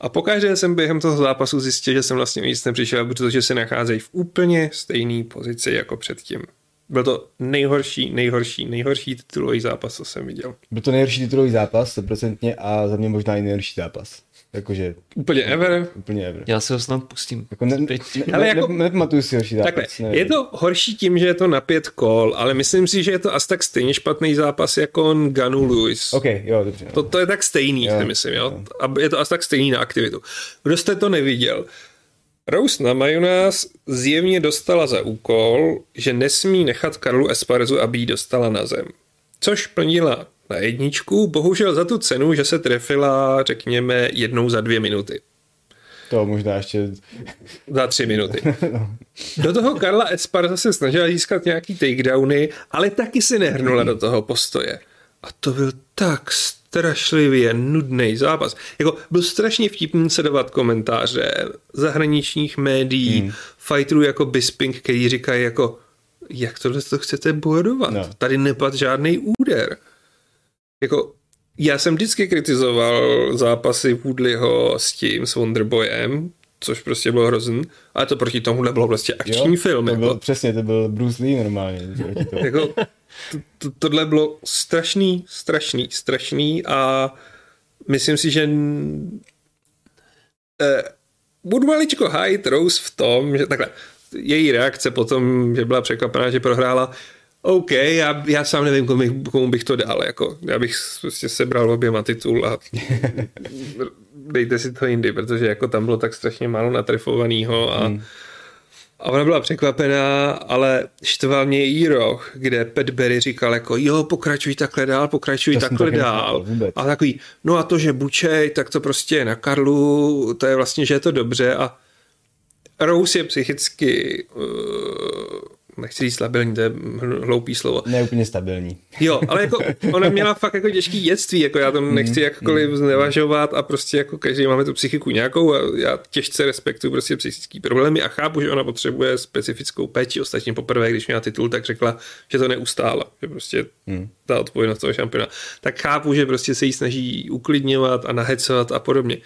A pokaždé jsem během toho zápasu zjistil, že jsem vlastně nic nepřišel, protože se nacházejí v úplně stejné pozici jako předtím. Byl to nejhorší, nejhorší, nejhorší titulový zápas, co jsem viděl. Byl to nejhorší titulový zápas, 100% a za mě možná i nejhorší zápas. Jakože Úplně ever. úplně ever. Já se ho snad pustím. Jako ne, ne, ne, Ale ne, jako- ne, nepamatuju si horší zápas. Takhle, je to horší tím, že je to na pět kol, ale myslím si, že je to asi tak stejně špatný zápas jako on Ganu Lewis. OK, jo, dobře. No. To, to je tak stejný, Jo, si myslím, jo? jo. A je to asi tak stejný na aktivitu. Kdo jste to neviděl? Rose na Majonás zjevně dostala za úkol, že nesmí nechat Karlu Esparzu, aby ji dostala na zem. Což plnila na jedničku, bohužel za tu cenu, že se trefila, řekněme, jednou za dvě minuty. To možná ještě... Za tři minuty. Do toho Karla Esparza se snažila získat nějaký takedowny, ale taky si nehrnula do toho postoje. A to byl tak strašlivě nudný zápas. Jako byl strašně vtipný sledovat komentáře zahraničních médií, hmm. fighterů jako Bisping, který říkají jako jak tohle to chcete bojovat? No. Tady nepad žádný úder. Jako já jsem vždycky kritizoval zápasy Woodleyho s tím, s Wonderboyem, což prostě bylo hrozný, ale to proti tomuhle bylo prostě akční jo, film. To Jako, byl, přesně, to byl Bruce Lee normálně. tomu. jako, to, to, tohle bylo strašný, strašný, strašný a myslím si, že eh, budu maličko hájit Rose v tom, že takhle, její reakce potom, že byla překvapená, že prohrála, OK, já, já sám nevím, komu bych, komu bych to dal. Jako, já bych prostě sebral oběma titul a dejte si to jindy, protože jako tam bylo tak strašně málo natrefovaného a, hmm. a ona byla překvapená, ale štval mě její roh, kde Pat Berry říkal jako jo, pokračuj takhle dál, pokračuj to takhle dál. A takový, no a to, že bučej, tak to prostě je na Karlu, to je vlastně, že je to dobře a Rose je psychicky uh, nechci říct stabilní, to je hloupý slovo. Ne úplně stabilní. Jo, ale jako ona měla fakt jako těžký dětství, jako já tam nechci mm, jakkoliv mm, znevažovat a prostě jako každý máme tu psychiku nějakou a já těžce respektuju prostě psychický problémy a chápu, že ona potřebuje specifickou péči. Ostatně poprvé, když měla titul, tak řekla, že to neustála, že prostě mm. ta odpovědnost toho šampiona. Tak chápu, že prostě se jí snaží uklidňovat a nahecovat a podobně.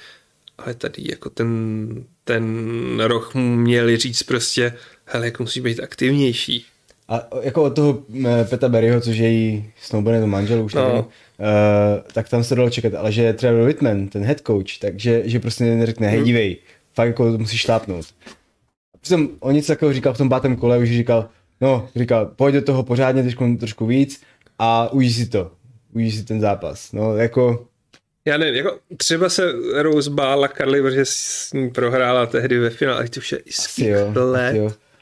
Ale tady jako ten, ten roh měli říct prostě, hele, jako musí být aktivnější. A jako od toho Peta Berryho, což je její snowboard manžel už no. nevím, uh, tak tam se dalo čekat, ale že Trevor Whitman, ten head coach, takže že prostě neřekne, hej, hmm. dívej, fakt jako musíš šlápnout. Přitom on nic takového říkal v tom pátém kole, už říkal, no, říkal, pojď do toho pořádně, trošku, trošku víc a užij si to, užij si ten zápas. No, jako já nevím, jako třeba se Rose bála Karli, protože s ní prohrála tehdy ve finále, ale to už je i skvělé.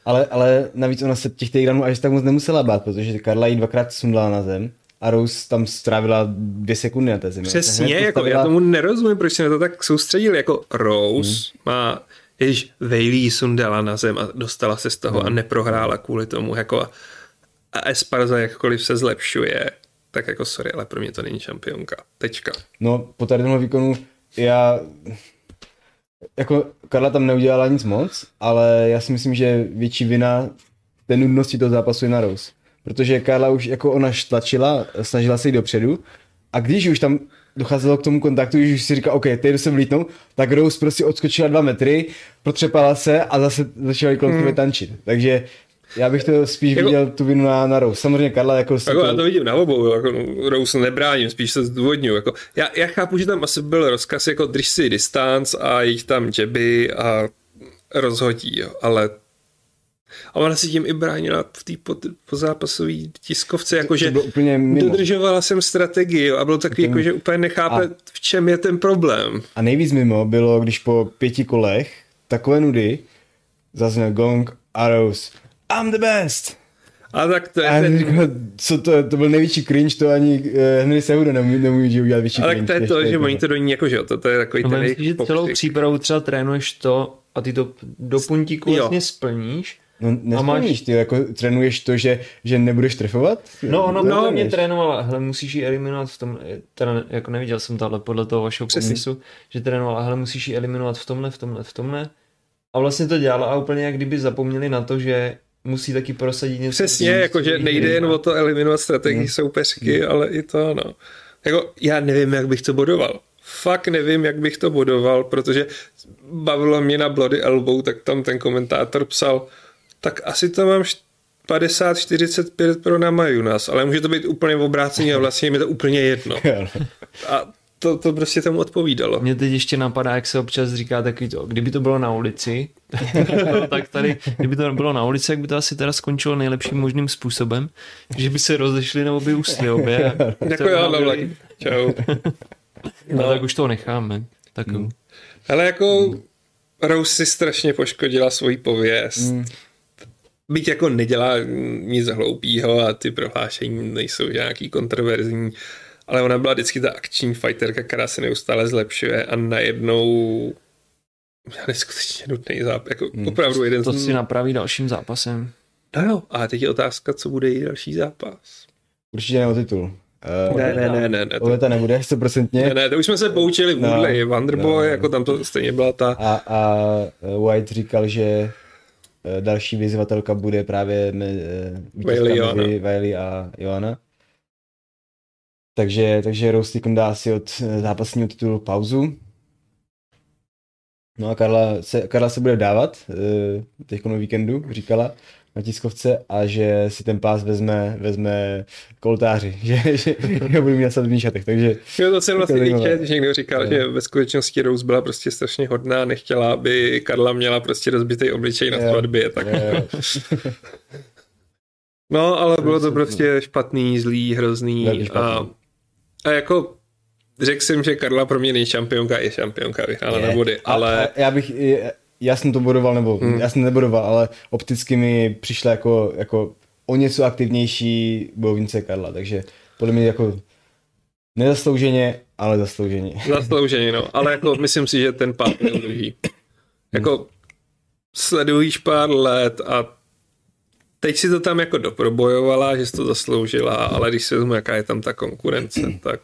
Ale, ale navíc ona se těch týranů až tak moc nemusela bát, protože Karla jí dvakrát sundala na zem a Rose tam strávila dvě sekundy na té zemi. Přesně, jako postavila... já tomu nerozumím, proč se na to tak soustředil. Jako Rose hmm. má, když Vejlí sundala na zem a dostala se z toho hmm. a neprohrála kvůli tomu. Jako a Esparza jakkoliv se zlepšuje, tak jako sorry, ale pro mě to není šampionka. Tečka. No, po tady tomhle výkonu já jako Karla tam neudělala nic moc, ale já si myslím, že větší vina té nudnosti toho zápasu je na Rose. Protože Karla už jako ona tlačila, snažila se jít dopředu a když už tam docházelo k tomu kontaktu, když už si říká, OK, teď se vlítnou, tak Rose prostě odskočila dva metry, protřepala se a zase začala kolem hmm. tančit. Takže já bych to spíš jako, viděl tu vinu na, na Rose. Samozřejmě Karla jako... Jako to... já to vidím na obou, jako no, Rose nebráním, spíš se zdůvodňuji. Jako, já, já, chápu, že tam asi byl rozkaz jako drž si distanc a jich tam džeby a rozhodí, jo, ale a ona si tím i bránila v té pozápasové tiskovce, jakože dodržovala jsem strategii a bylo takový, jako, že úplně nechápe, a, v čem je ten problém. A nejvíc mimo bylo, když po pěti kolech takové nudy zazněl gong a Rose I'm the best. A tak to je a ten... Říkal, co to, to byl největší cringe, to ani uh, Henry Sehuda nemůže, nemůže udělat větší Ale cringe. Ale to je to, že oni to do ní jako, že jo, to, to je takový no, ten myslím, že celou přípravu třeba trénuješ to a ty to do puntíku vlastně splníš. No nesplníš, máš... ty jako trénuješ to, že, že nebudeš trefovat? No, ono no, mě trénovala, hele, musíš ji eliminovat v tom, teda jako neviděl jsem to, ale podle toho vašeho popisu, že trénovala, hele, musíš ji eliminovat v tomhle, v tomhle, v tomhle. A vlastně to dělala a úplně jak kdyby zapomněli na to, že musí taky prosadit něco. Přesně, jakože nejde jen o to eliminovat strategii hmm. soupeřky, hmm. ale i to, no. Jako, já nevím, jak bych to bodoval. Fakt nevím, jak bych to bodoval, protože bavilo mě na Bloody Elbow, tak tam ten komentátor psal, tak asi to mám 50-45 pro Nama Junas, ale může to být úplně v obrácení a vlastně mi to úplně jedno. A to, to prostě tomu odpovídalo. Mě teď ještě napadá, jak se občas říká takový to, kdyby to bylo na ulici, tak tady, kdyby to bylo na ulici, jak by to asi teda skončilo nejlepším možným způsobem, že by se rozešli nebo by usli obě. jako jo, no, čau. no. tak už to necháme. Tak hmm. Ale jako hmm. Rose si strašně poškodila svoji pověst. Hmm. Byť jako nedělá nic hloupýho a ty prohlášení nejsou nějaký kontroverzní, ale ona byla vždycky ta akční fighterka, která se neustále zlepšuje a najednou měla neskutečně nutný zápas, jako hmm. opravdu jeden To z... si napraví dalším zápasem. No jo, a teď je otázka, co bude její další zápas. Určitě ne o titul. Uh, ne, ne, ne, ne. ne to... nebude, 100%. Ne, ne, to už jsme se poučili v Woodley, no, Wonderboy, no, jako tam to stejně byla ta... A, a White říkal, že eh, další vyzvatelka bude právě vítězka mezi Wiley a Joana. Takže, takže Rose dá si od eh, zápasního titulu pauzu. No a Karla se, Karla se bude dávat uh, teď na víkendu, říkala. na tiskovce a že si ten pás vezme, vezme koltáři, že, že ho budu mít na sadových šatech, takže... Jo, to jsem vlastně líče, když někdo říkal, Jo. že ve skutečnosti Rose byla prostě strašně hodná, nechtěla, aby Karla měla prostě rozbitý obličej na svatbě, tak... Jo, No, ale bylo to prostě špatný, zlý, hrozný a. a jako řekl jsem, že Karla pro mě nejšampionka je šampionka, vyhrála na body, A- ale a já bych, já jsem to bodoval, nebo hmm. já jsem nebodoval, ale opticky mi přišla jako, jako o něco aktivnější bojovnice Karla, takže podle mě jako nezaslouženě, ale zaslouženě. zaslouženě, no. Ale jako myslím si, že ten pád neudrží. Jako sledujíš pár let a teď si to tam jako doprobojovala, že jsi to zasloužila, ale když si vezmu, jaká je tam ta konkurence, tak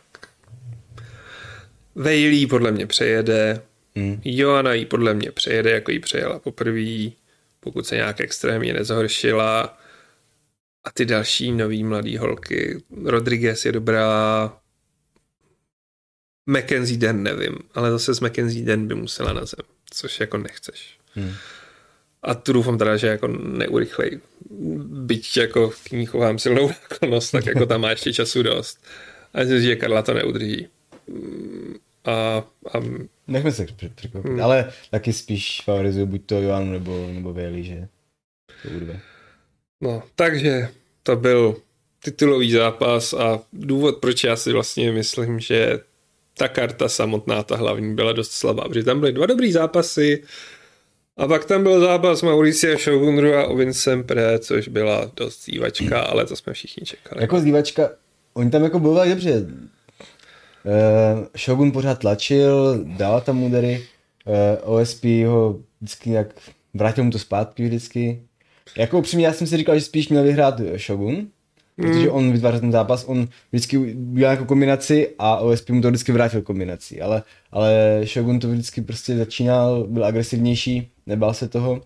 Vejlí podle mě přejede, Hmm. Joana jí podle mě přejede, jako jí přejela poprvé, pokud se nějak extrémně nezhoršila. A ty další nový mladý holky, Rodriguez je dobrá, Mackenzie Den nevím, ale zase z Mackenzie Den by musela na zem, což jako nechceš. Hmm. A tu doufám teda, že jako neurychlej. Byť jako k ní chovám silnou náklonost, tak jako tam má ještě času dost. A myslím si, že Karla to neudrží. Mm, A, a Nechme se překvapit, Hmm. ale taky spíš favorizuju buď to Joanu nebo, nebo Vejli, že to bude. No, takže to byl titulový zápas a důvod, proč já si vlastně myslím, že ta karta samotná, ta hlavní, byla dost slabá, protože tam byly dva dobrý zápasy a pak tam byl zápas Mauricia Shogunru a Ovin Sempre, což byla dost zývačka, ale to jsme všichni čekali. Jako zdívačka, oni tam jako bojovali dobře. Uh, Shogun pořád tlačil, dal tam údery, uh, OSP ho vždycky jak vrátil mu to zpátky vždycky. Jako upřímně, já jsem si říkal, že spíš měl vyhrát Shogun, protože on vytvářel ten zápas, on vždycky udělal jako kombinaci a OSP mu to vždycky vrátil kombinací, ale, ale Shogun to vždycky prostě začínal, byl agresivnější, nebál se toho,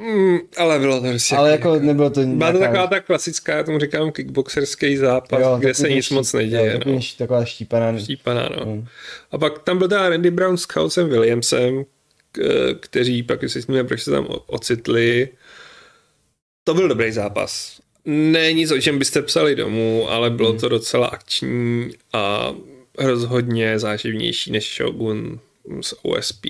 Mm, ale bylo to prostě... ale jako nebylo to Byla to taková ta klasická, já tomu říkám kickboxerský zápas, jo, kde se nic ští- moc neděje. Jo, no. taková štípaná. Štípaná, no. Mm. A pak tam byl teda Randy Brown s Chaosem Williamsem, k- kteří pak vysvětlíme, proč se tam ocitli. To byl dobrý zápas. Ne nic, o čem byste psali domů, ale bylo to docela akční a rozhodně záživnější než Shogun s OSP.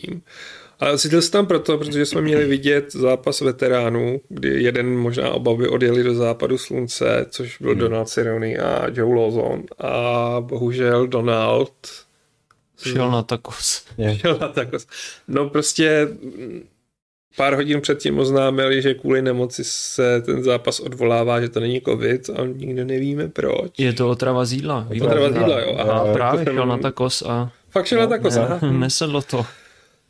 Ale ocitl se tam proto, protože jsme měli vidět zápas veteránů, kdy jeden možná oba by odjeli do západu slunce, což byl Donald Cerrone a Joe Lawson. A bohužel Donald Šel na takos. Šel na takos. No prostě pár hodin předtím oznámili, že kvůli nemoci se ten zápas odvolává, že to není covid a nikdo nevíme proč. Je to otrava z jídla. Otrava z jídla, jo. Aha, A právě šel na takos a Fakt šel na takos, aha. ne, nesedlo to.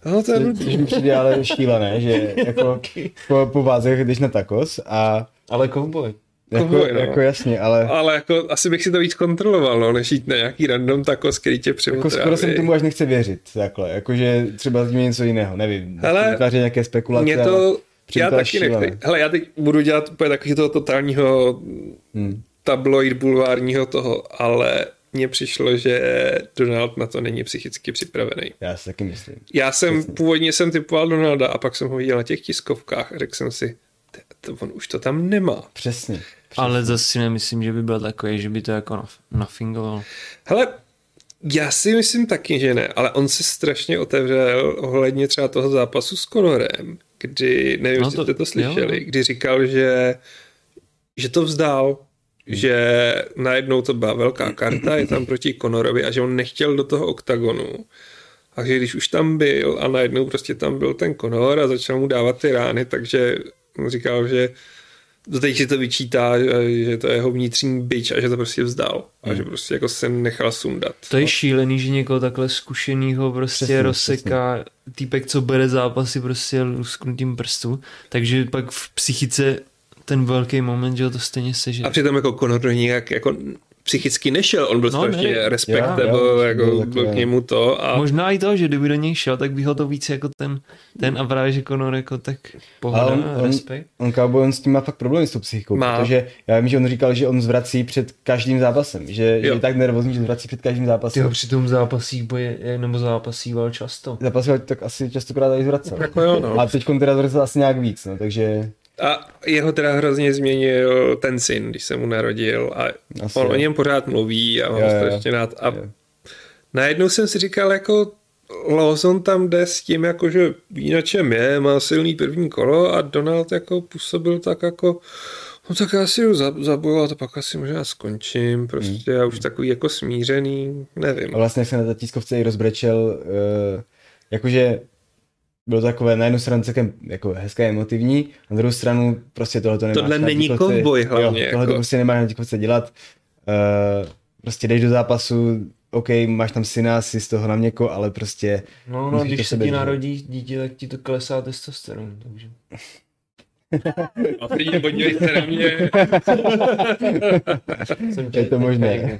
No to je Což blbý. mi přijde ale šílené, že jako po, po vázech jdeš na takos a Ale kovboj. Jako, Cowboy, no. jako jasně, ale Ale jako asi bych si to víc kontroloval, no, než jít na nějaký random takos, který tě jako přivotráví. skoro jsem tomu až nechce věřit, takhle, jakože třeba tím je něco jiného, nevím, Hele, vytváří nějaké spekulace, Mě ale to, přijde já taky nechci. Hele, já teď budu dělat úplně takový toho totálního Hmm. tabloid bulvárního toho, ale mně přišlo, že Donald na to není psychicky připravený. já si taky myslím. Já jsem, původně jsem typoval Donalda a pak jsem ho viděl na těch tiskovkách a řekl jsem si, "T- to, on už to tam nemá. Přesně. Ale zase si nemyslím, že by byl takový, že by to jako naf- nafingoval. Hele, já si myslím taky, že ne, ale on se strašně otevřel ohledně třeba toho zápasu s Conorem, kdy, nevím, No jestli jste to slyšeli, jo. kdy říkal, že, že to vzdal, že najednou to byla velká karta, je tam proti Conorovi a že on nechtěl do toho oktagonu. A že když už tam byl a najednou prostě tam byl ten Conor a začal mu dávat ty rány, takže on říkal, že doteď si to vyčítá, že- to je jeho vnitřní byč a že to prostě vzdal. A že prostě jako se nechal sundat. To je šílený, že někoho takhle zkušenýho prostě Přesně, rozseká týpek, co bere zápasy prostě lusknutím prstu, takže pak v psychice ten velký moment, že to stejně seže. A přitom jako Conor do nějak jako psychicky nešel, on byl No, strašně ne. respektable, Jo, jo, jako byl byl k němu to a Možná i to, že kdyby do něj šel, tak by ho to víc jako ten, ten a právě, že Conor jako tak pohoda, Ale on- on- respekt. On Cowboy, on s tím má fakt problémy s tou psychikou, Má. protože já vím, že on říkal, že on zvrací před každým zápasem, že, že Jo. je tak nervózní, že zvrací před každým zápasem. Ty ho přitom zápasí boje, nebo zápasíval často. Zápasil tak asi častokrát i zvracel. jako jo, no. A teď teda zvracel asi nějak víc, no, takže A jeho teda hrozně změnil ten syn, když se mu narodil a Asi on jo. o něm pořád mluví a mám ho jo. strašně rád. A Jo. najednou jsem si říkal, jako Lawson tam jde s tím, jako, že ví na čem je, má silný první kolo a Donald jako působil tak jako no tak já si jdu za- zabojovat a pak asi možná skončím, prostě Hmm. a už takový jako smířený, nevím. a vlastně se na té tiskovce i rozbrečel, uh, jakože bylo to takové na jednu stranu celkem jako hezké, emotivní, na druhou stranu prostě tohle to nemáš Tohle není kovboj hlavně, Jo, tohle to jako. prostě nemáš na tiskovce dělat. Uh, prostě jdeš do zápasu, OK, máš tam syna, si z toho na měko, ale prostě No, no, to když se ti narodí dítě, tak ti to klesá testosteron, takže. A teď podívej se na mě. Jsem je to možné.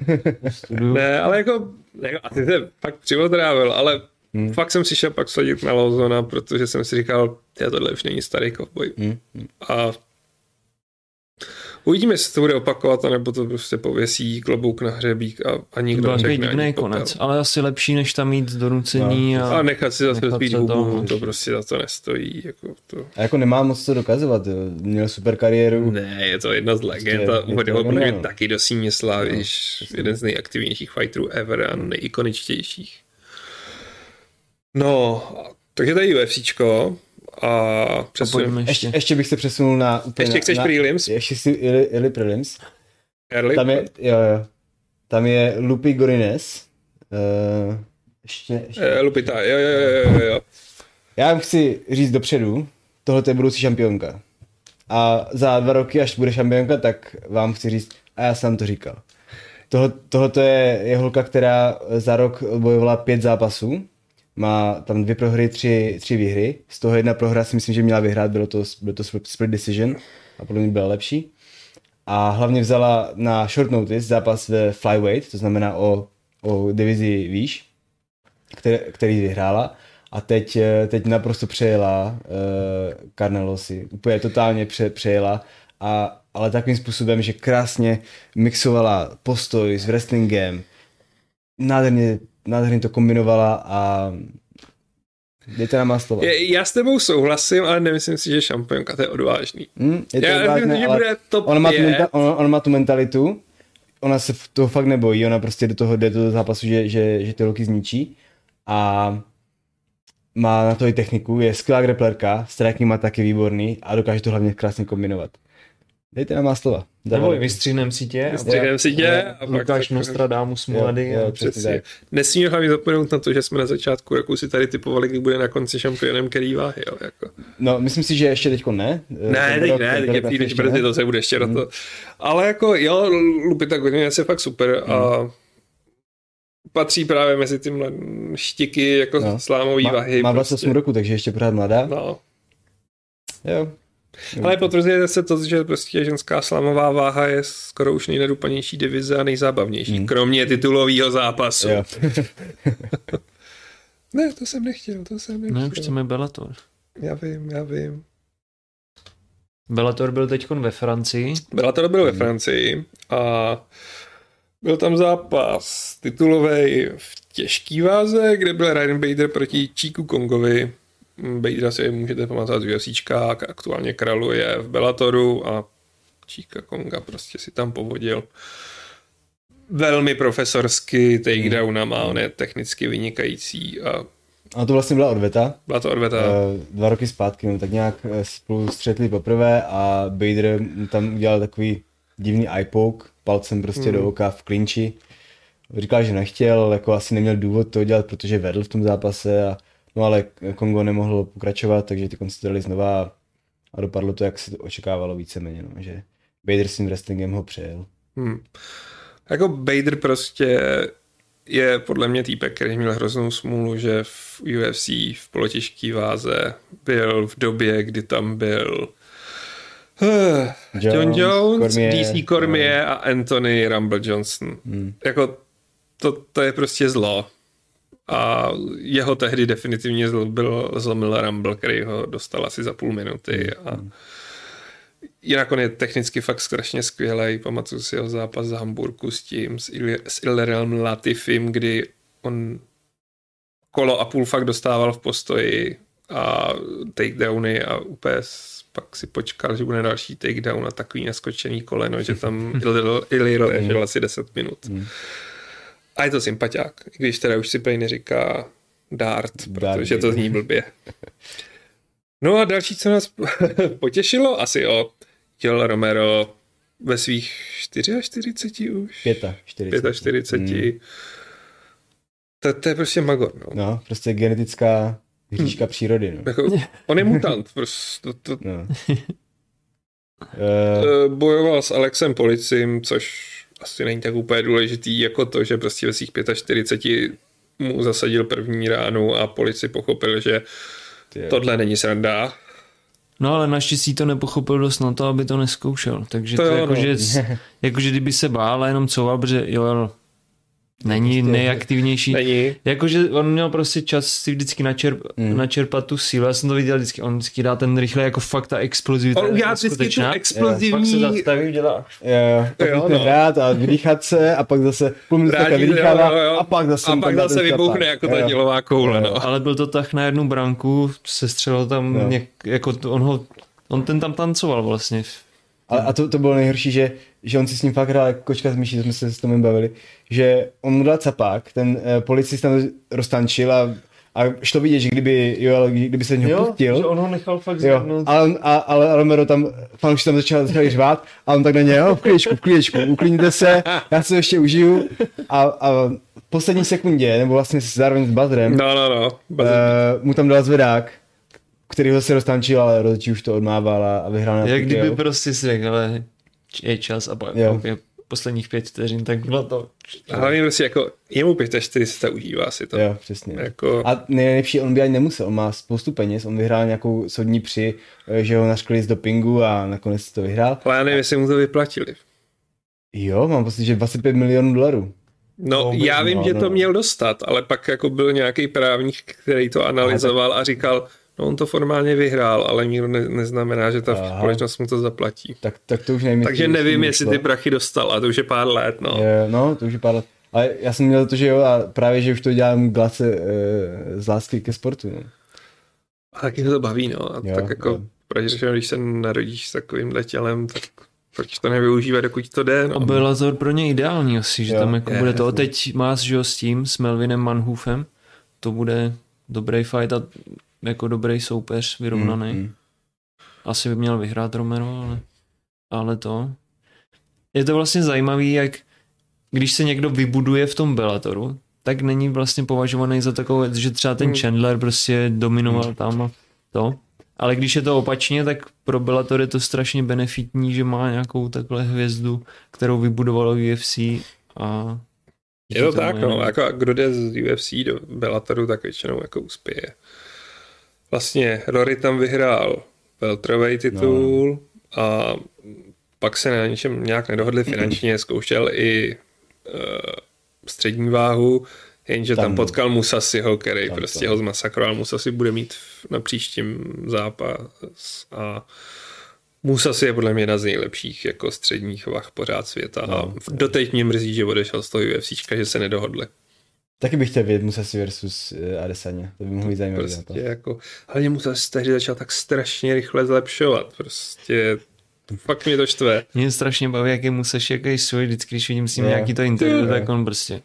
Ne, ale jako, jako asi se fakt přivotrávil, ale hmm. fakt jsem si šel pak sledit na Lozona, protože jsem si říkal, že tohle už není starý kovboj. Hmm. A uvidíme, jestli to bude opakovat, anebo to prostě pověsí klobouk na hřebík a, a To nikdo byl takový neřekne divný ani popel. konec, ale asi lepší, než tam mít donucení No, a... A nechat si zase se hubu, to- to prostě za to nestojí. Jako to. A jako nemá moc co dokazovat, jo. měl super kariéru. Ne, je to jedna z legend Prostě a je to uvedl ho podle mě geniální. taky do síně slávy, no, jeden z nejaktivnějších fighterů ever a nejikoničtějších. No, takže tady UFCčko a A přesun. pojďme Ještě, ještě. ještě bych se přesunul na úplně Ještě na, chceš na, prelims? Ještě si ili, ili prelims. Early? Tam je, jo, jo. Tam je Lupi Gorines. Uh, ještě, ještě. Eh, Lupita, jo, jo, jo, jo, jo. Já vám chci říct dopředu, tohle je budoucí šampionka. A za dva roky, až bude šampionka, tak vám chci říct, a já jsem to říkal. Tohle, tohle je, je holka, která za rok bojovala pět zápasů. Má tam dvě prohry, tři, tři výhry. Z toho jedna prohra si myslím, že měla vyhrát, bylo to, bylo to split decision a podle mě byla lepší. A hlavně vzala na short notice zápas ve flyweight, to znamená o, o divizi výš, který, který vyhrála. A teď, eh, teď naprosto přejela uh, Carnelosi. Úplně totálně pře, přejela. A, ale takovým způsobem, že krásně mixovala postoj s wrestlingem. Nádherně, nádherně to kombinovala a dejte nám má slova. Je, já s tebou souhlasím, ale nemyslím si, že šampionka to je odvážný. Hm, je to Já odvážné, myslím, že bude top ona má, tu 5. menta, ona, ona má tu mentalitu, ona se toho fakt nebojí, ona prostě do toho jde do toho zápasu, že, že, že ty loky zničí a má na to i techniku, je skvělá grapplerka, striking má taky výborný a dokáže to hlavně krásně kombinovat. Dejte nám má slova. Nebo Dávali. vystříhnem si tě. a Vystříhneme si tě a pak Lukáš tak- Nostradamus Jo, mladý. jo, a- přesně Přesně. tak. Nesmíme hlavně zapomenout na to, že jsme na začátku roku si tady typovali, kdy bude na konci šampionem který váhy. Jo, jako. No, myslím si, že ještě teďko ne. Ne, Ten teď rok- ne, teď je příliš brzy, ne. to se bude ještě na to. Ale jako jo, Lupita Gorinias je fakt super a patří právě mezi ty mlad... štiky jako No. slámový Má, váhy. má prostě. 28 roku, takže ještě pořád mladá. No. Jo. Ale potvrzuje se to, že prostě ženská slamová váha je skoro už nejnadupanější divize a nejzábavnější, Hmm. kromě titulového zápasu. Jo. Ne, to jsem nechtěl, to jsem nechtěl. Ne, už chceme Bellator. Já vím, já vím. Bellator byl teď ve Francii. Byla to byl ve Francii a byl tam zápas titulový v těžký váze, kde byl Ryan Bader proti Chiku Kongovi. Badera si můžete pamatovat z UFCčka, aktuálně kraluje v Bellatoru a Chika Konga prostě si tam povodil. Velmi profesorsky takedownama, on je technicky vynikající a A to vlastně byla odveta. byla to odveta. Eh, dva roky zpátky, no, tak nějak eh, spolu střetli poprvé a Bader tam udělal takový divný eye poke, palcem prostě Hmm. do oka v klinči. Říkal, že nechtěl, jako asi neměl důvod to dělat, protože vedl v tom zápase, a, no ale Kongo nemohlo pokračovat, takže ty konci dali znova a dopadlo to, jak se to očekávalo víceméně, no, že Bader s tím wrestlingem ho přejel. Hmm. Jako Bader prostě je podle mě týpek, který měl hroznou smůlu, že v UFC v polotěžký váze byl v době, kdy tam byl John Jones, Cormier, DC Cormier a Anthony Rumble Johnson. Hmm. Jako to, to je prostě zlo. A jeho tehdy definitivně zl, byl, zlomil Rumble, který ho dostal asi za půl minuty. A jinak on je technicky fakt strašně skvělý. Pamatuju si jeho zápas z Hamburku s tím, s, Il- s Illerem Latifim, kdy on kolo a půl fakt dostával v postoji a takedowny a úplně pak si počkal, že bude další takedown a takový naskočený koleno, že tam Illir ležel asi 10 minut. A je to sympatiák, i když teda už si prej neříká dart, Dart. protože to zní blbě. No a další, co nás potěšilo, asi o Joel Romero ve svých 44 už. Pěta, 40. 45. Hmm. To, to je prostě magor, no. No, prostě genetická hříška přírody, no. Jako, on je mutant, prostě to, to, no. Uh, Eh, bojoval s Alexem Policím, což asi není tak úplně důležitý, jako to, že prostě ve svých 45 mu zasadil první ránu a polici pochopil, že tohle není sranda. No ale naštěstí to nepochopil dost na to, aby to neskoušel. Takže To to, jo, to no. jakože, jakože kdyby se bál a jenom couval, protože Joel není Prostě- nejaktivnější. Není. Jakože on měl prostě čas si vždycky načerp, Mm. načerpat tu sílu. Já jsem to viděl vždycky, on vždycky dá ten rychle jako fakt ta explozivita. On udělá vždycky tu neskutečná. Pak se explozivní zastaví, dělá. jo, pak Jo, jo, no. hrát a vydýchat se a pak zase půl jo. a pak zase a pak zase vybuchne šlapak. jako ta dělová koule. No. Ale byl to tak na jednu branku, se střelil tam, Jo. něk, jako to, on ho, on ten tam tancoval vlastně. A, a to, to bylo nejhorší, že, že on si s ním fakt hrál jako kočka z myší, jsme se s tom bavili, že on mu dal capák, ten uh, policista roztančil a, a šlo vidět, že kdyby, jo, kdyby se něho pustil, on ho nechal fakt Jo, zvednout. ale, a, ale Romero tam, fanoušci tam začal, začali řvát a on tak na ně, jo, v klíčku, v klíčku, uklidněte se, já se ještě užiju a, a v poslední sekundě, nebo vlastně zároveň s Bazrem, No, no, no. uh, mu tam dal zvedák, který ho se roztančil, ale rozhodčí už to odmával a, a vyhrál na Jak kdyby prostě si řekl, ale je čas a pak posledních pět vteřin, tak bylo to. A hlavně prostě jako jemu 45 užívá si to. Jo, přesně. Jako, A nejlepší, on by ani nemusel, on má spoustu peněz, on vyhrál nějakou soudní při, eh, že ho naškli z dopingu a nakonec to vyhrál. ale já nevím, jestli mu to vyplatili. Jo, mám pocit, že 25 milionů dolarů. No, No, já vím, no, že no. to měl dostat, ale pak jako byl nějaký právník, který to analyzoval a říkal, no on to formálně vyhrál, ale nikdo ne, neznamená, že ta Aha. společnost mu to zaplatí. Tak, tak to už nevím. Takže jestli- nevím, jestli ty prachy dostal a to už je pár let, no. Je, no, to už je pár let. Ale já jsem měl to, že jo, a právě, že už to dělám glace e, z lásky ke sportu. No. A taky to baví, no. A Jo, tak jako, jo. protože řečeno, když se narodíš s takovýmhle tělem, tak proč to nevyužívat, dokud to jde, A no. byl Lazor pro ně ideální asi, že Jo, tam jako je, bude to. jasně. Teď máš, že jo, s tím, s Melvinem Manhufem, to bude dobrý fight a jako dobrý soupeř, vyrovnaný. Mm, mm. Asi by měl vyhrát Romero, ale, ale to. Je to vlastně zajímavý, jak když se někdo vybuduje v tom Bellatoru, tak není vlastně považovaný za takovou, že třeba ten Hmm. Chandler prostě dominoval tam a to. Ale když je to opačně, tak pro Bellator je to strašně benefitní, že má nějakou takhle hvězdu, kterou vybudovalo UFC a Je to tak, no. Jako, kdo jde z UFC do Bellatoru, tak většinou jako uspěje. Vlastně Rory tam vyhrál welterweight titul no. a pak se na něčem nějak nedohodli finančně, zkoušel i uh, střední váhu, jenže tam, Tam- tam potkal Musasiho, který tam prostě to. ho zmasakroval. Musasi bude mít na příštím zápas a Musasi je podle mě jedna z nejlepších jako středních vah pořád světa No. a doteď mě mrzí, že odešel z toho UFCčka, že se nedohodli. Taky bych chtěl vědět Musasi versus uh, Adesanya. To by mohlo být zajímavý Prostě zápas. jako, hlavně Musasi tehdy začal tak strašně rychle zlepšovat. Prostě fakt mě to štve. Mě strašně baví, jak je Musashi, jaký svůj, vždycky, když vidím s ním Jo. nějaký to interview, tak on prostě.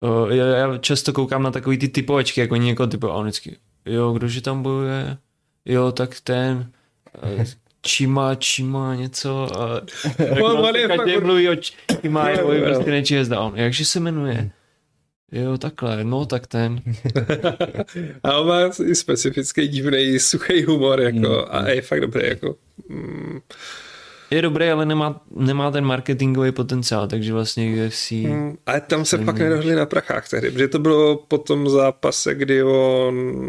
O, já, já, často koukám na takový ty typovačky, jako někoho typu, a on vždycky, jo, kdože tam bojuje, jo, tak ten, eh, Čima, Čima, něco. A, On- on je každý fakt- mluví o Čima, Jo, jo, jo. prostě nečí. On, jakže se jmenuje? Jo, takhle, no tak ten. A on má i specifický divný suchý humor jako, Mm. a je fakt dobrý. Jako, mm, Je dobrý, ale nemá, nemá ten marketingový potenciál, takže vlastně UFC... mm, ale tam se pak nedohodli na prachách tehdy, protože to bylo po tom zápase, kdy on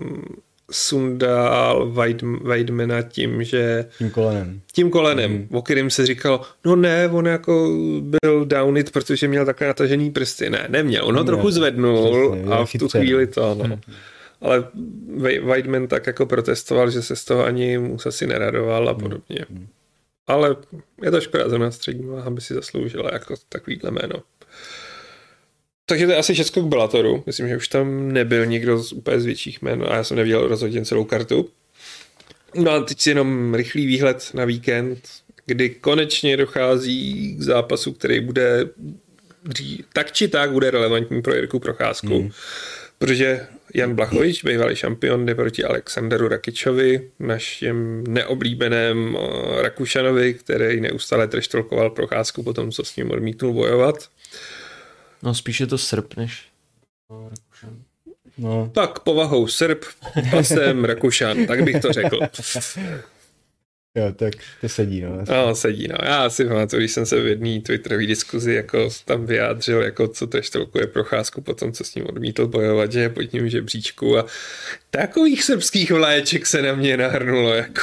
sundal Weidmana tím, že... Tím kolenem. Tím kolenem, mm. o kterým se říkalo, no ne, on jako byl down it, protože měl takové natažený prsty. Ne, neměl, on ho ne, trochu zvednul přesně, a v tu chvíli to, no. Mm. Ale Weidman tak jako protestoval, že se z toho ani mu asi neradoval a podobně. Mm. Ale je to škoda, zrovna střední váha by si zasloužila jako takovýhle jméno. Takže to je asi všechno k Bellatoru. Myslím, že už tam nebyl nikdo z úplně z větších jmen a já jsem neviděl rozhodně celou kartu. No a teď si jenom rychlý výhled na víkend, kdy konečně dochází k zápasu, který bude tak či tak bude relevantní pro Jirku Procházku. Mm. Protože Jan Blachovič, bývalý šampion, jde proti Alexanderu Rakičovi, našem neoblíbeném eh, Rakušanovi, který neustále treštolkoval Procházku po tom, co s ním odmítnul bojovat. No spíše to Srb než Rakušan. No. Tak povahou Srb, pasem Rakušan, tak bych to řekl. Jo, tak to sedí, no. No, sedí, no. Já si pamatuju, když jsem se v jedné twitterové diskuzi jako tam vyjádřil, jako co je procházku po tom, co s ním odmítl bojovat, že je pod ním žebříčku a takových srbských vléček se na mě nahrnulo, jako.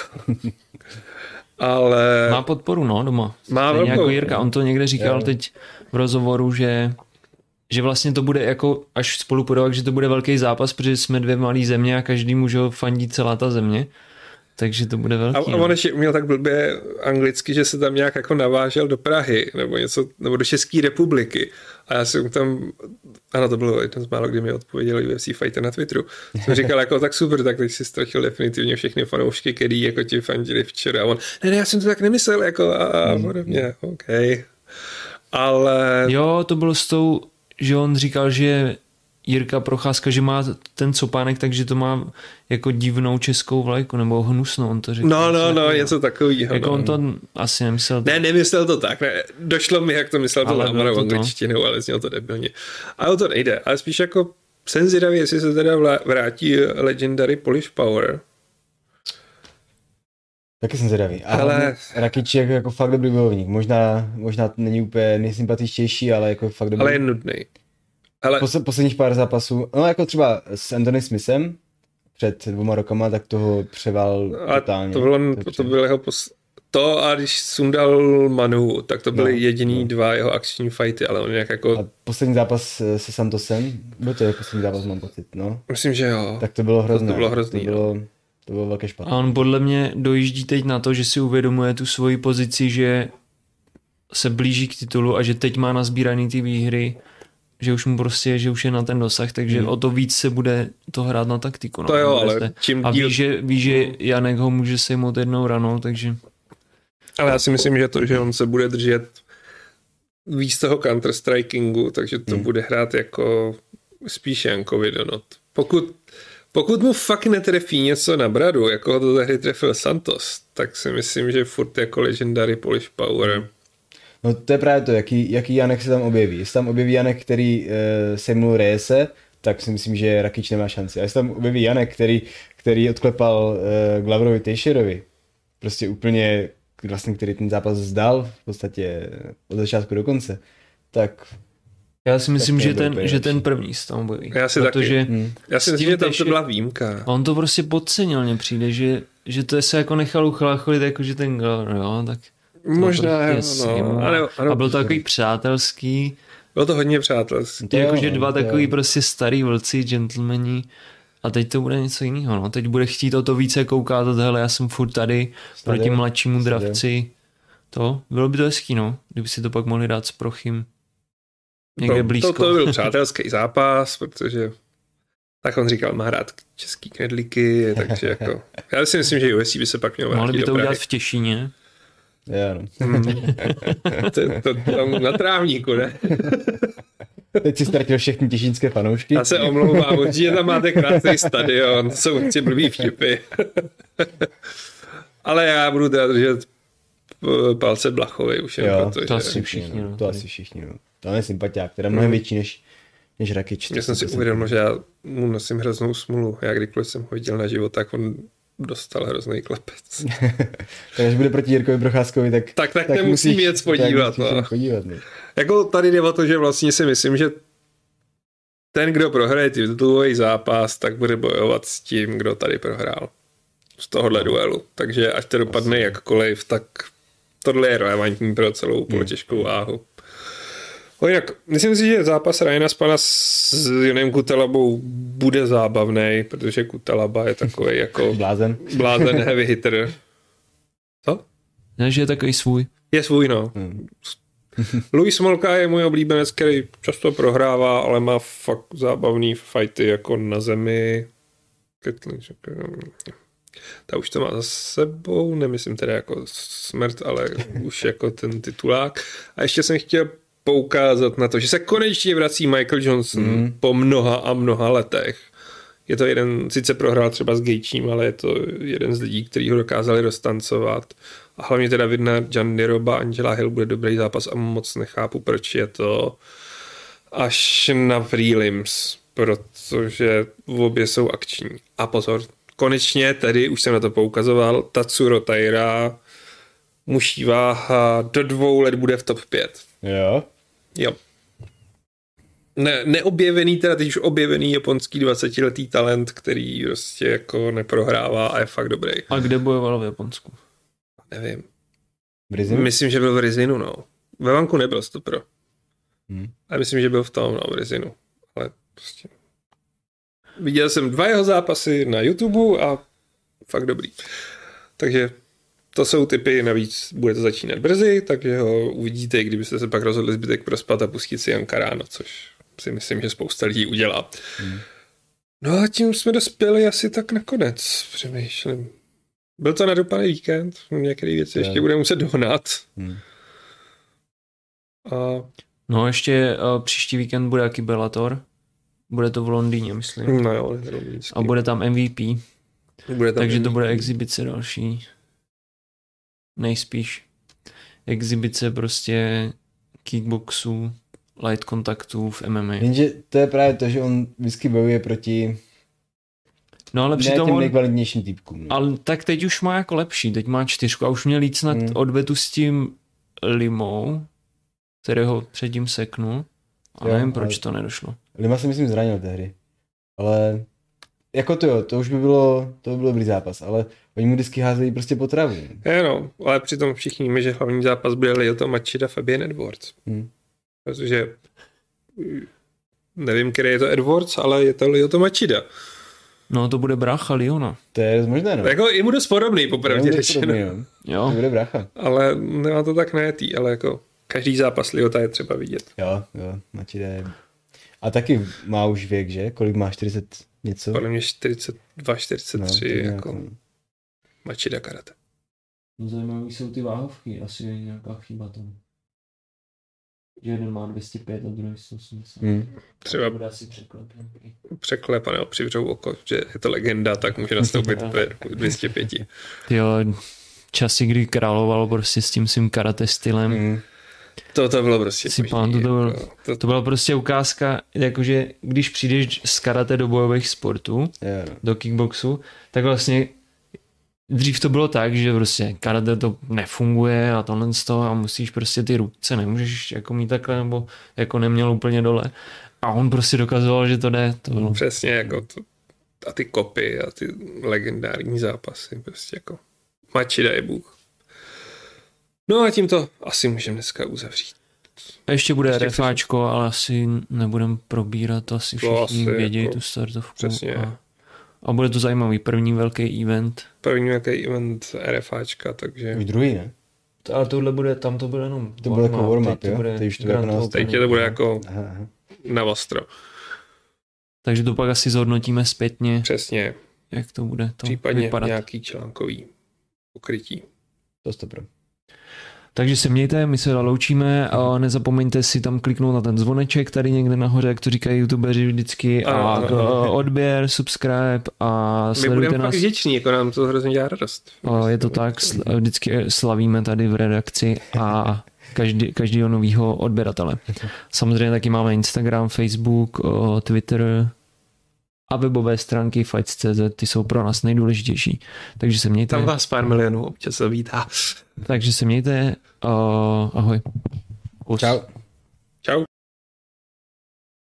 Ale... Má podporu, no, doma. Má velkou. jako Jirka, on to někde říkal jo. teď v rozhovoru, že že vlastně to bude jako až spolu podovat, že to bude velký zápas, protože jsme dvě malé země a každý může fandit celá ta země. Takže to bude velký. A, a no. on ještě uměl tak blbě anglicky, že se tam nějak jako navážel do Prahy nebo něco, nebo do České republiky. A já jsem tam, ano, to bylo jeden z málo, kdy mi odpověděl UFC Fighter na Twitteru. Jsem říkal jako tak super, tak teď si ztratil definitivně všechny fanoušky, který jako ti fandili včera. A on, ne, ne, já jsem to tak nemyslel, jako a, a hmm. podobně, OK. Ale... Jo, to bylo s tou, že on říkal, že Jirka Procházka, že má ten copánek, takže to má jako divnou českou vlajku, nebo hnusnou, on to říkal. No, no, no, něco takového. Jako no. on to asi nemyslel. Ne, nemyslel to tak, ne. došlo mi, jak to myslel to Lamara angličtinou, ale znělo to debilně. Ale o to nejde, ale spíš jako jsem zvědavý, jestli se teda vrátí Legendary Polish Power, Taky jsem zvědavý. A ale... Rakic je jako, fakt dobrý bojovník. Možná, možná není úplně nejsympatičtější, ale jako fakt dobrý. Ale je nudný. Ale... Posl- posledních pár zápasů, no jako třeba s Anthony Smithem před dvoma rokama, tak toho převal a totálně. To, bylo, to, to byl jeho pos... To a když sundal Manu, tak to byly no, jediný no. dva jeho akční fighty, ale on nějak jako... A poslední zápas se Santosem, byl to jeho poslední zápas, mám pocit, no. Myslím, že jo. Tak to bylo hrozné. To, to bylo hrozný, to bylo, to bylo velké špatné. A on podle mě dojíždí teď na to, že si uvědomuje tu svoji pozici, že se blíží k titulu a že teď má nazbíraný ty výhry že už mu prostě, že už je na ten dosah, takže hmm. o to víc se bude to hrát na taktiku. No, to jo, ale čím A ví, že, ví, že Janek ho může sejmout jednou ranou, takže... Ale já si myslím, že to, že on se bude držet víc toho counter-strikingu, takže to hmm. bude hrát jako spíš Jankovi donot. Pokud, pokud mu fakt netrefí něco na bradu, jako ho to tehdy trefil Santos, tak si myslím, že furt jako legendary Polish Power hmm No to je právě to, jaký, jaký Janek se tam objeví. Jestli tam objeví Janek, který uh, sejmul Reyese, tak si myslím, že Rakič nemá šanci. A jestli tam objeví Janek, který, který odklepal uh, Glavrovi Tejšerovi, prostě úplně, vlastně, který ten zápas zdal v podstatě od začátku do konce, tak já si myslím, že ten, že ten první se tam objeví. Já si protože taky. Hmm. Já si myslím, že tam to byla výjimka. On to prostě podcenil, mně přijde, že, že to je se jako nechal uchlácholit, jako že ten jo, tak Možná, jo, no. Ano, ano. A byl to takový přátelský. Bylo to hodně přátelský. To jakože dva takový prostě starý vlci, gentlemani. A teď to bude něco jiného. No. Teď bude chtít o to více koukat, hele, já jsem furt tady Stade, proti mladšímu dravci. To, bylo by to hezký, no, kdyby si to pak mohli dát s Prochym. Někde to, blízko. To, to byl přátelský zápas, protože tak on říkal, má rád český knedlíky, takže jako, já si myslím, že UFC by se pak měl Mohli by to udělat v Těšíně. Jo, no. To, to, tam na trávníku, ne? Teď si ztratil všechny těšínské fanoušky. Já se omlouvám, určitě tam máte krásný stadion, to jsou určitě blbý vtipy. Ale já budu teda držet palce Blachovi už jo, proto, to že... asi všichni. No, to asi všichni, no. To je sympatiák, teda mnohem mm. větší než, než Rakič. Já jsem si uvědomil, že já mu nosím hroznou smulu. Já kdykoliv jsem ho viděl na život, tak on dostal hrozný klepec. Takže bude proti Jirkovi Procházkovi, tak... Tak, tak, tak nemusím jet podívat. No. podívat no. Jako tady jde o to, že vlastně si myslím, že ten, kdo prohraje titulový zápas, tak bude bojovat s tím, kdo tady prohrál. Z tohohle duelu. Takže až to dopadne jakkoliv, tak tohle je relevantní pro celou polotěžkou váhu. O jinak, myslím si, že zápas Ryana Spana s Jonem Kutelabou bude zábavný, protože Kutelaba je takový jako Blázen. blázen heavy hitter. Co? Ne, že je takový svůj. Je svůj, no. Hmm. Louis Smolka je můj oblíbenec, který často prohrává, ale má fakt zábavný fighty jako na zemi. Ta už to má za sebou, nemyslím teda jako smrt, ale už jako ten titulák. A ještě jsem chtěl poukázat na to, že se konečně vrací Michael Johnson mm. po mnoha a mnoha letech. Je to jeden, sice prohrál třeba s Gejčím, ale je to jeden z lidí, kteří ho dokázali roztancovat. A hlavně teda vidna Jan Niroba, Angela Hill bude dobrý zápas a moc nechápu, proč je to až na prelims, protože obě jsou akční. A pozor, konečně tedy, už jsem na to poukazoval, Tatsuro Taira muší váha do dvou let bude v top 5. Jo. Jo. Ne, neobjevený, teda teď už objevený japonský 20-letý talent, který prostě jako neprohrává a je fakt dobrý. A kde bojoval v Japonsku? Nevím. V Rizinu? Myslím, že byl v Rizinu, no. Ve Vanku nebyl to pro. Hmm. Ale myslím, že byl v tom, no, v Rizinu. Ale prostě... Viděl jsem dva jeho zápasy na YouTube a fakt dobrý. Takže to jsou typy, navíc bude to začínat brzy, takže ho uvidíte, kdybyste se pak rozhodli zbytek prospat a pustit si Jankaráno, což si myslím, že spousta lidí udělá. Hmm. No a tím jsme dospěli asi tak nakonec, přemýšlím. Byl to nadupaný víkend, některé věci ještě bude muset dohnat. Hmm. A No ještě uh, příští víkend bude jaký Bellator. Bude to v Londýně, myslím. no jo, A bude tam MVP. bude tam Takže to bude exibice další. Nejspíš. Exibice prostě kickboxu, light kontaktů v MMA. Jenže to je právě to, že on vždycky bojuje proti No ale ne přitom těm on, nejkvalitnějším týpkům. No. ale tak teď už má jako lepší, teď má čtyřku a už měl jít snad Hmm. odvetu s tím Limou, kterého předtím seknul. A Jo, nevím, proč to nedošlo. Lima se myslím zranil tehdy. Ale jako to jo, to už by bylo, to by byl dobrý zápas, ale oni mu vždycky házejí prostě po travu. Je no, ale přitom všichni víme, že hlavní zápas bude Lyoto Machida Fabian Edwards. Hmm. Protože nevím, který je to Edwards, ale je to Lyoto Machida. No to bude brácha Liona. To je možné, no. Jako je mu dost podobný, popravdě řečeno. no. Jo. To bude brácha. Ale nemá to tak najetý, ale jako každý zápas Liota je třeba vidět. Jo, jo, Machida je... A taky má už věk, že? Kolik má? 40 něco? Podle mě 42, 43, No, nějak, jako no. Machida karate. No zajímavý jsou ty váhovky, asi je nějaká chyba tam. Že jeden má 205 a druhý 180. Hmm. Třeba bude asi překlep překlep nebo přivřou oko, že je to legenda, tak může nastoupit ve 205. Jo, časy, kdy královal prostě s tím svým karate stylem. Hmm. To, to bylo prostě Si pamatuju, to bylo- jako, to, To byla prostě ukázka, jakože když přijdeš z karate do bojových sportů, no. do kickboxu, tak vlastně dřív to bylo tak, že prostě karate to nefunguje a tohle z toho a musíš prostě ty ruce nemůžeš jako mít takhle nebo jako neměl úplně dole. A on prostě dokazoval, že to jde. To bylo. Přesně jako to, a ty kopy a ty legendární zápasy, prostě jako Machida je bůh. No a tím to asi můžeme dneska uzavřít. A ještě bude Ještě RFáčko, ale asi nebudem probírat, to asi To všichni asi vědějí jako- tu startovku. přesně. A, a bude to zajímavý, první velký event. První nějaký event RFáčka, takže Už druhý, ne? Ale tohle bude, tam to bude jenom To bude jako warm-up, warm-up, teď to jo? bude Teď to bude jako na Opening. teď to bude jako Aha, aha. na ostro. Takže to pak asi zhodnotíme zpětně, Přesně, jak to bude to případně vypadat. nějaký článkový pokrytí. To stopro. Takže se mějte, my se loučíme a nezapomeňte si tam kliknout na ten zvoneček tady někde nahoře, jak to říkají youtubeři vždycky a Ano, ano. k- odběr, subscribe a My sledujte budeme nás. vděční, jako nám to hrozně dělá radost. A Je to tak, sl- vždycky slavíme tady v redakci a každý, každýho novýho odběratele. Samozřejmě taky máme Instagram, Facebook, o, Twitter a webové stránky fights.cz, ty jsou pro nás nejdůležitější. Takže se mějte, Tam vás pár milionů občas zavítá. takže se mějte, o, ahoj. Pus. Čau. Čau.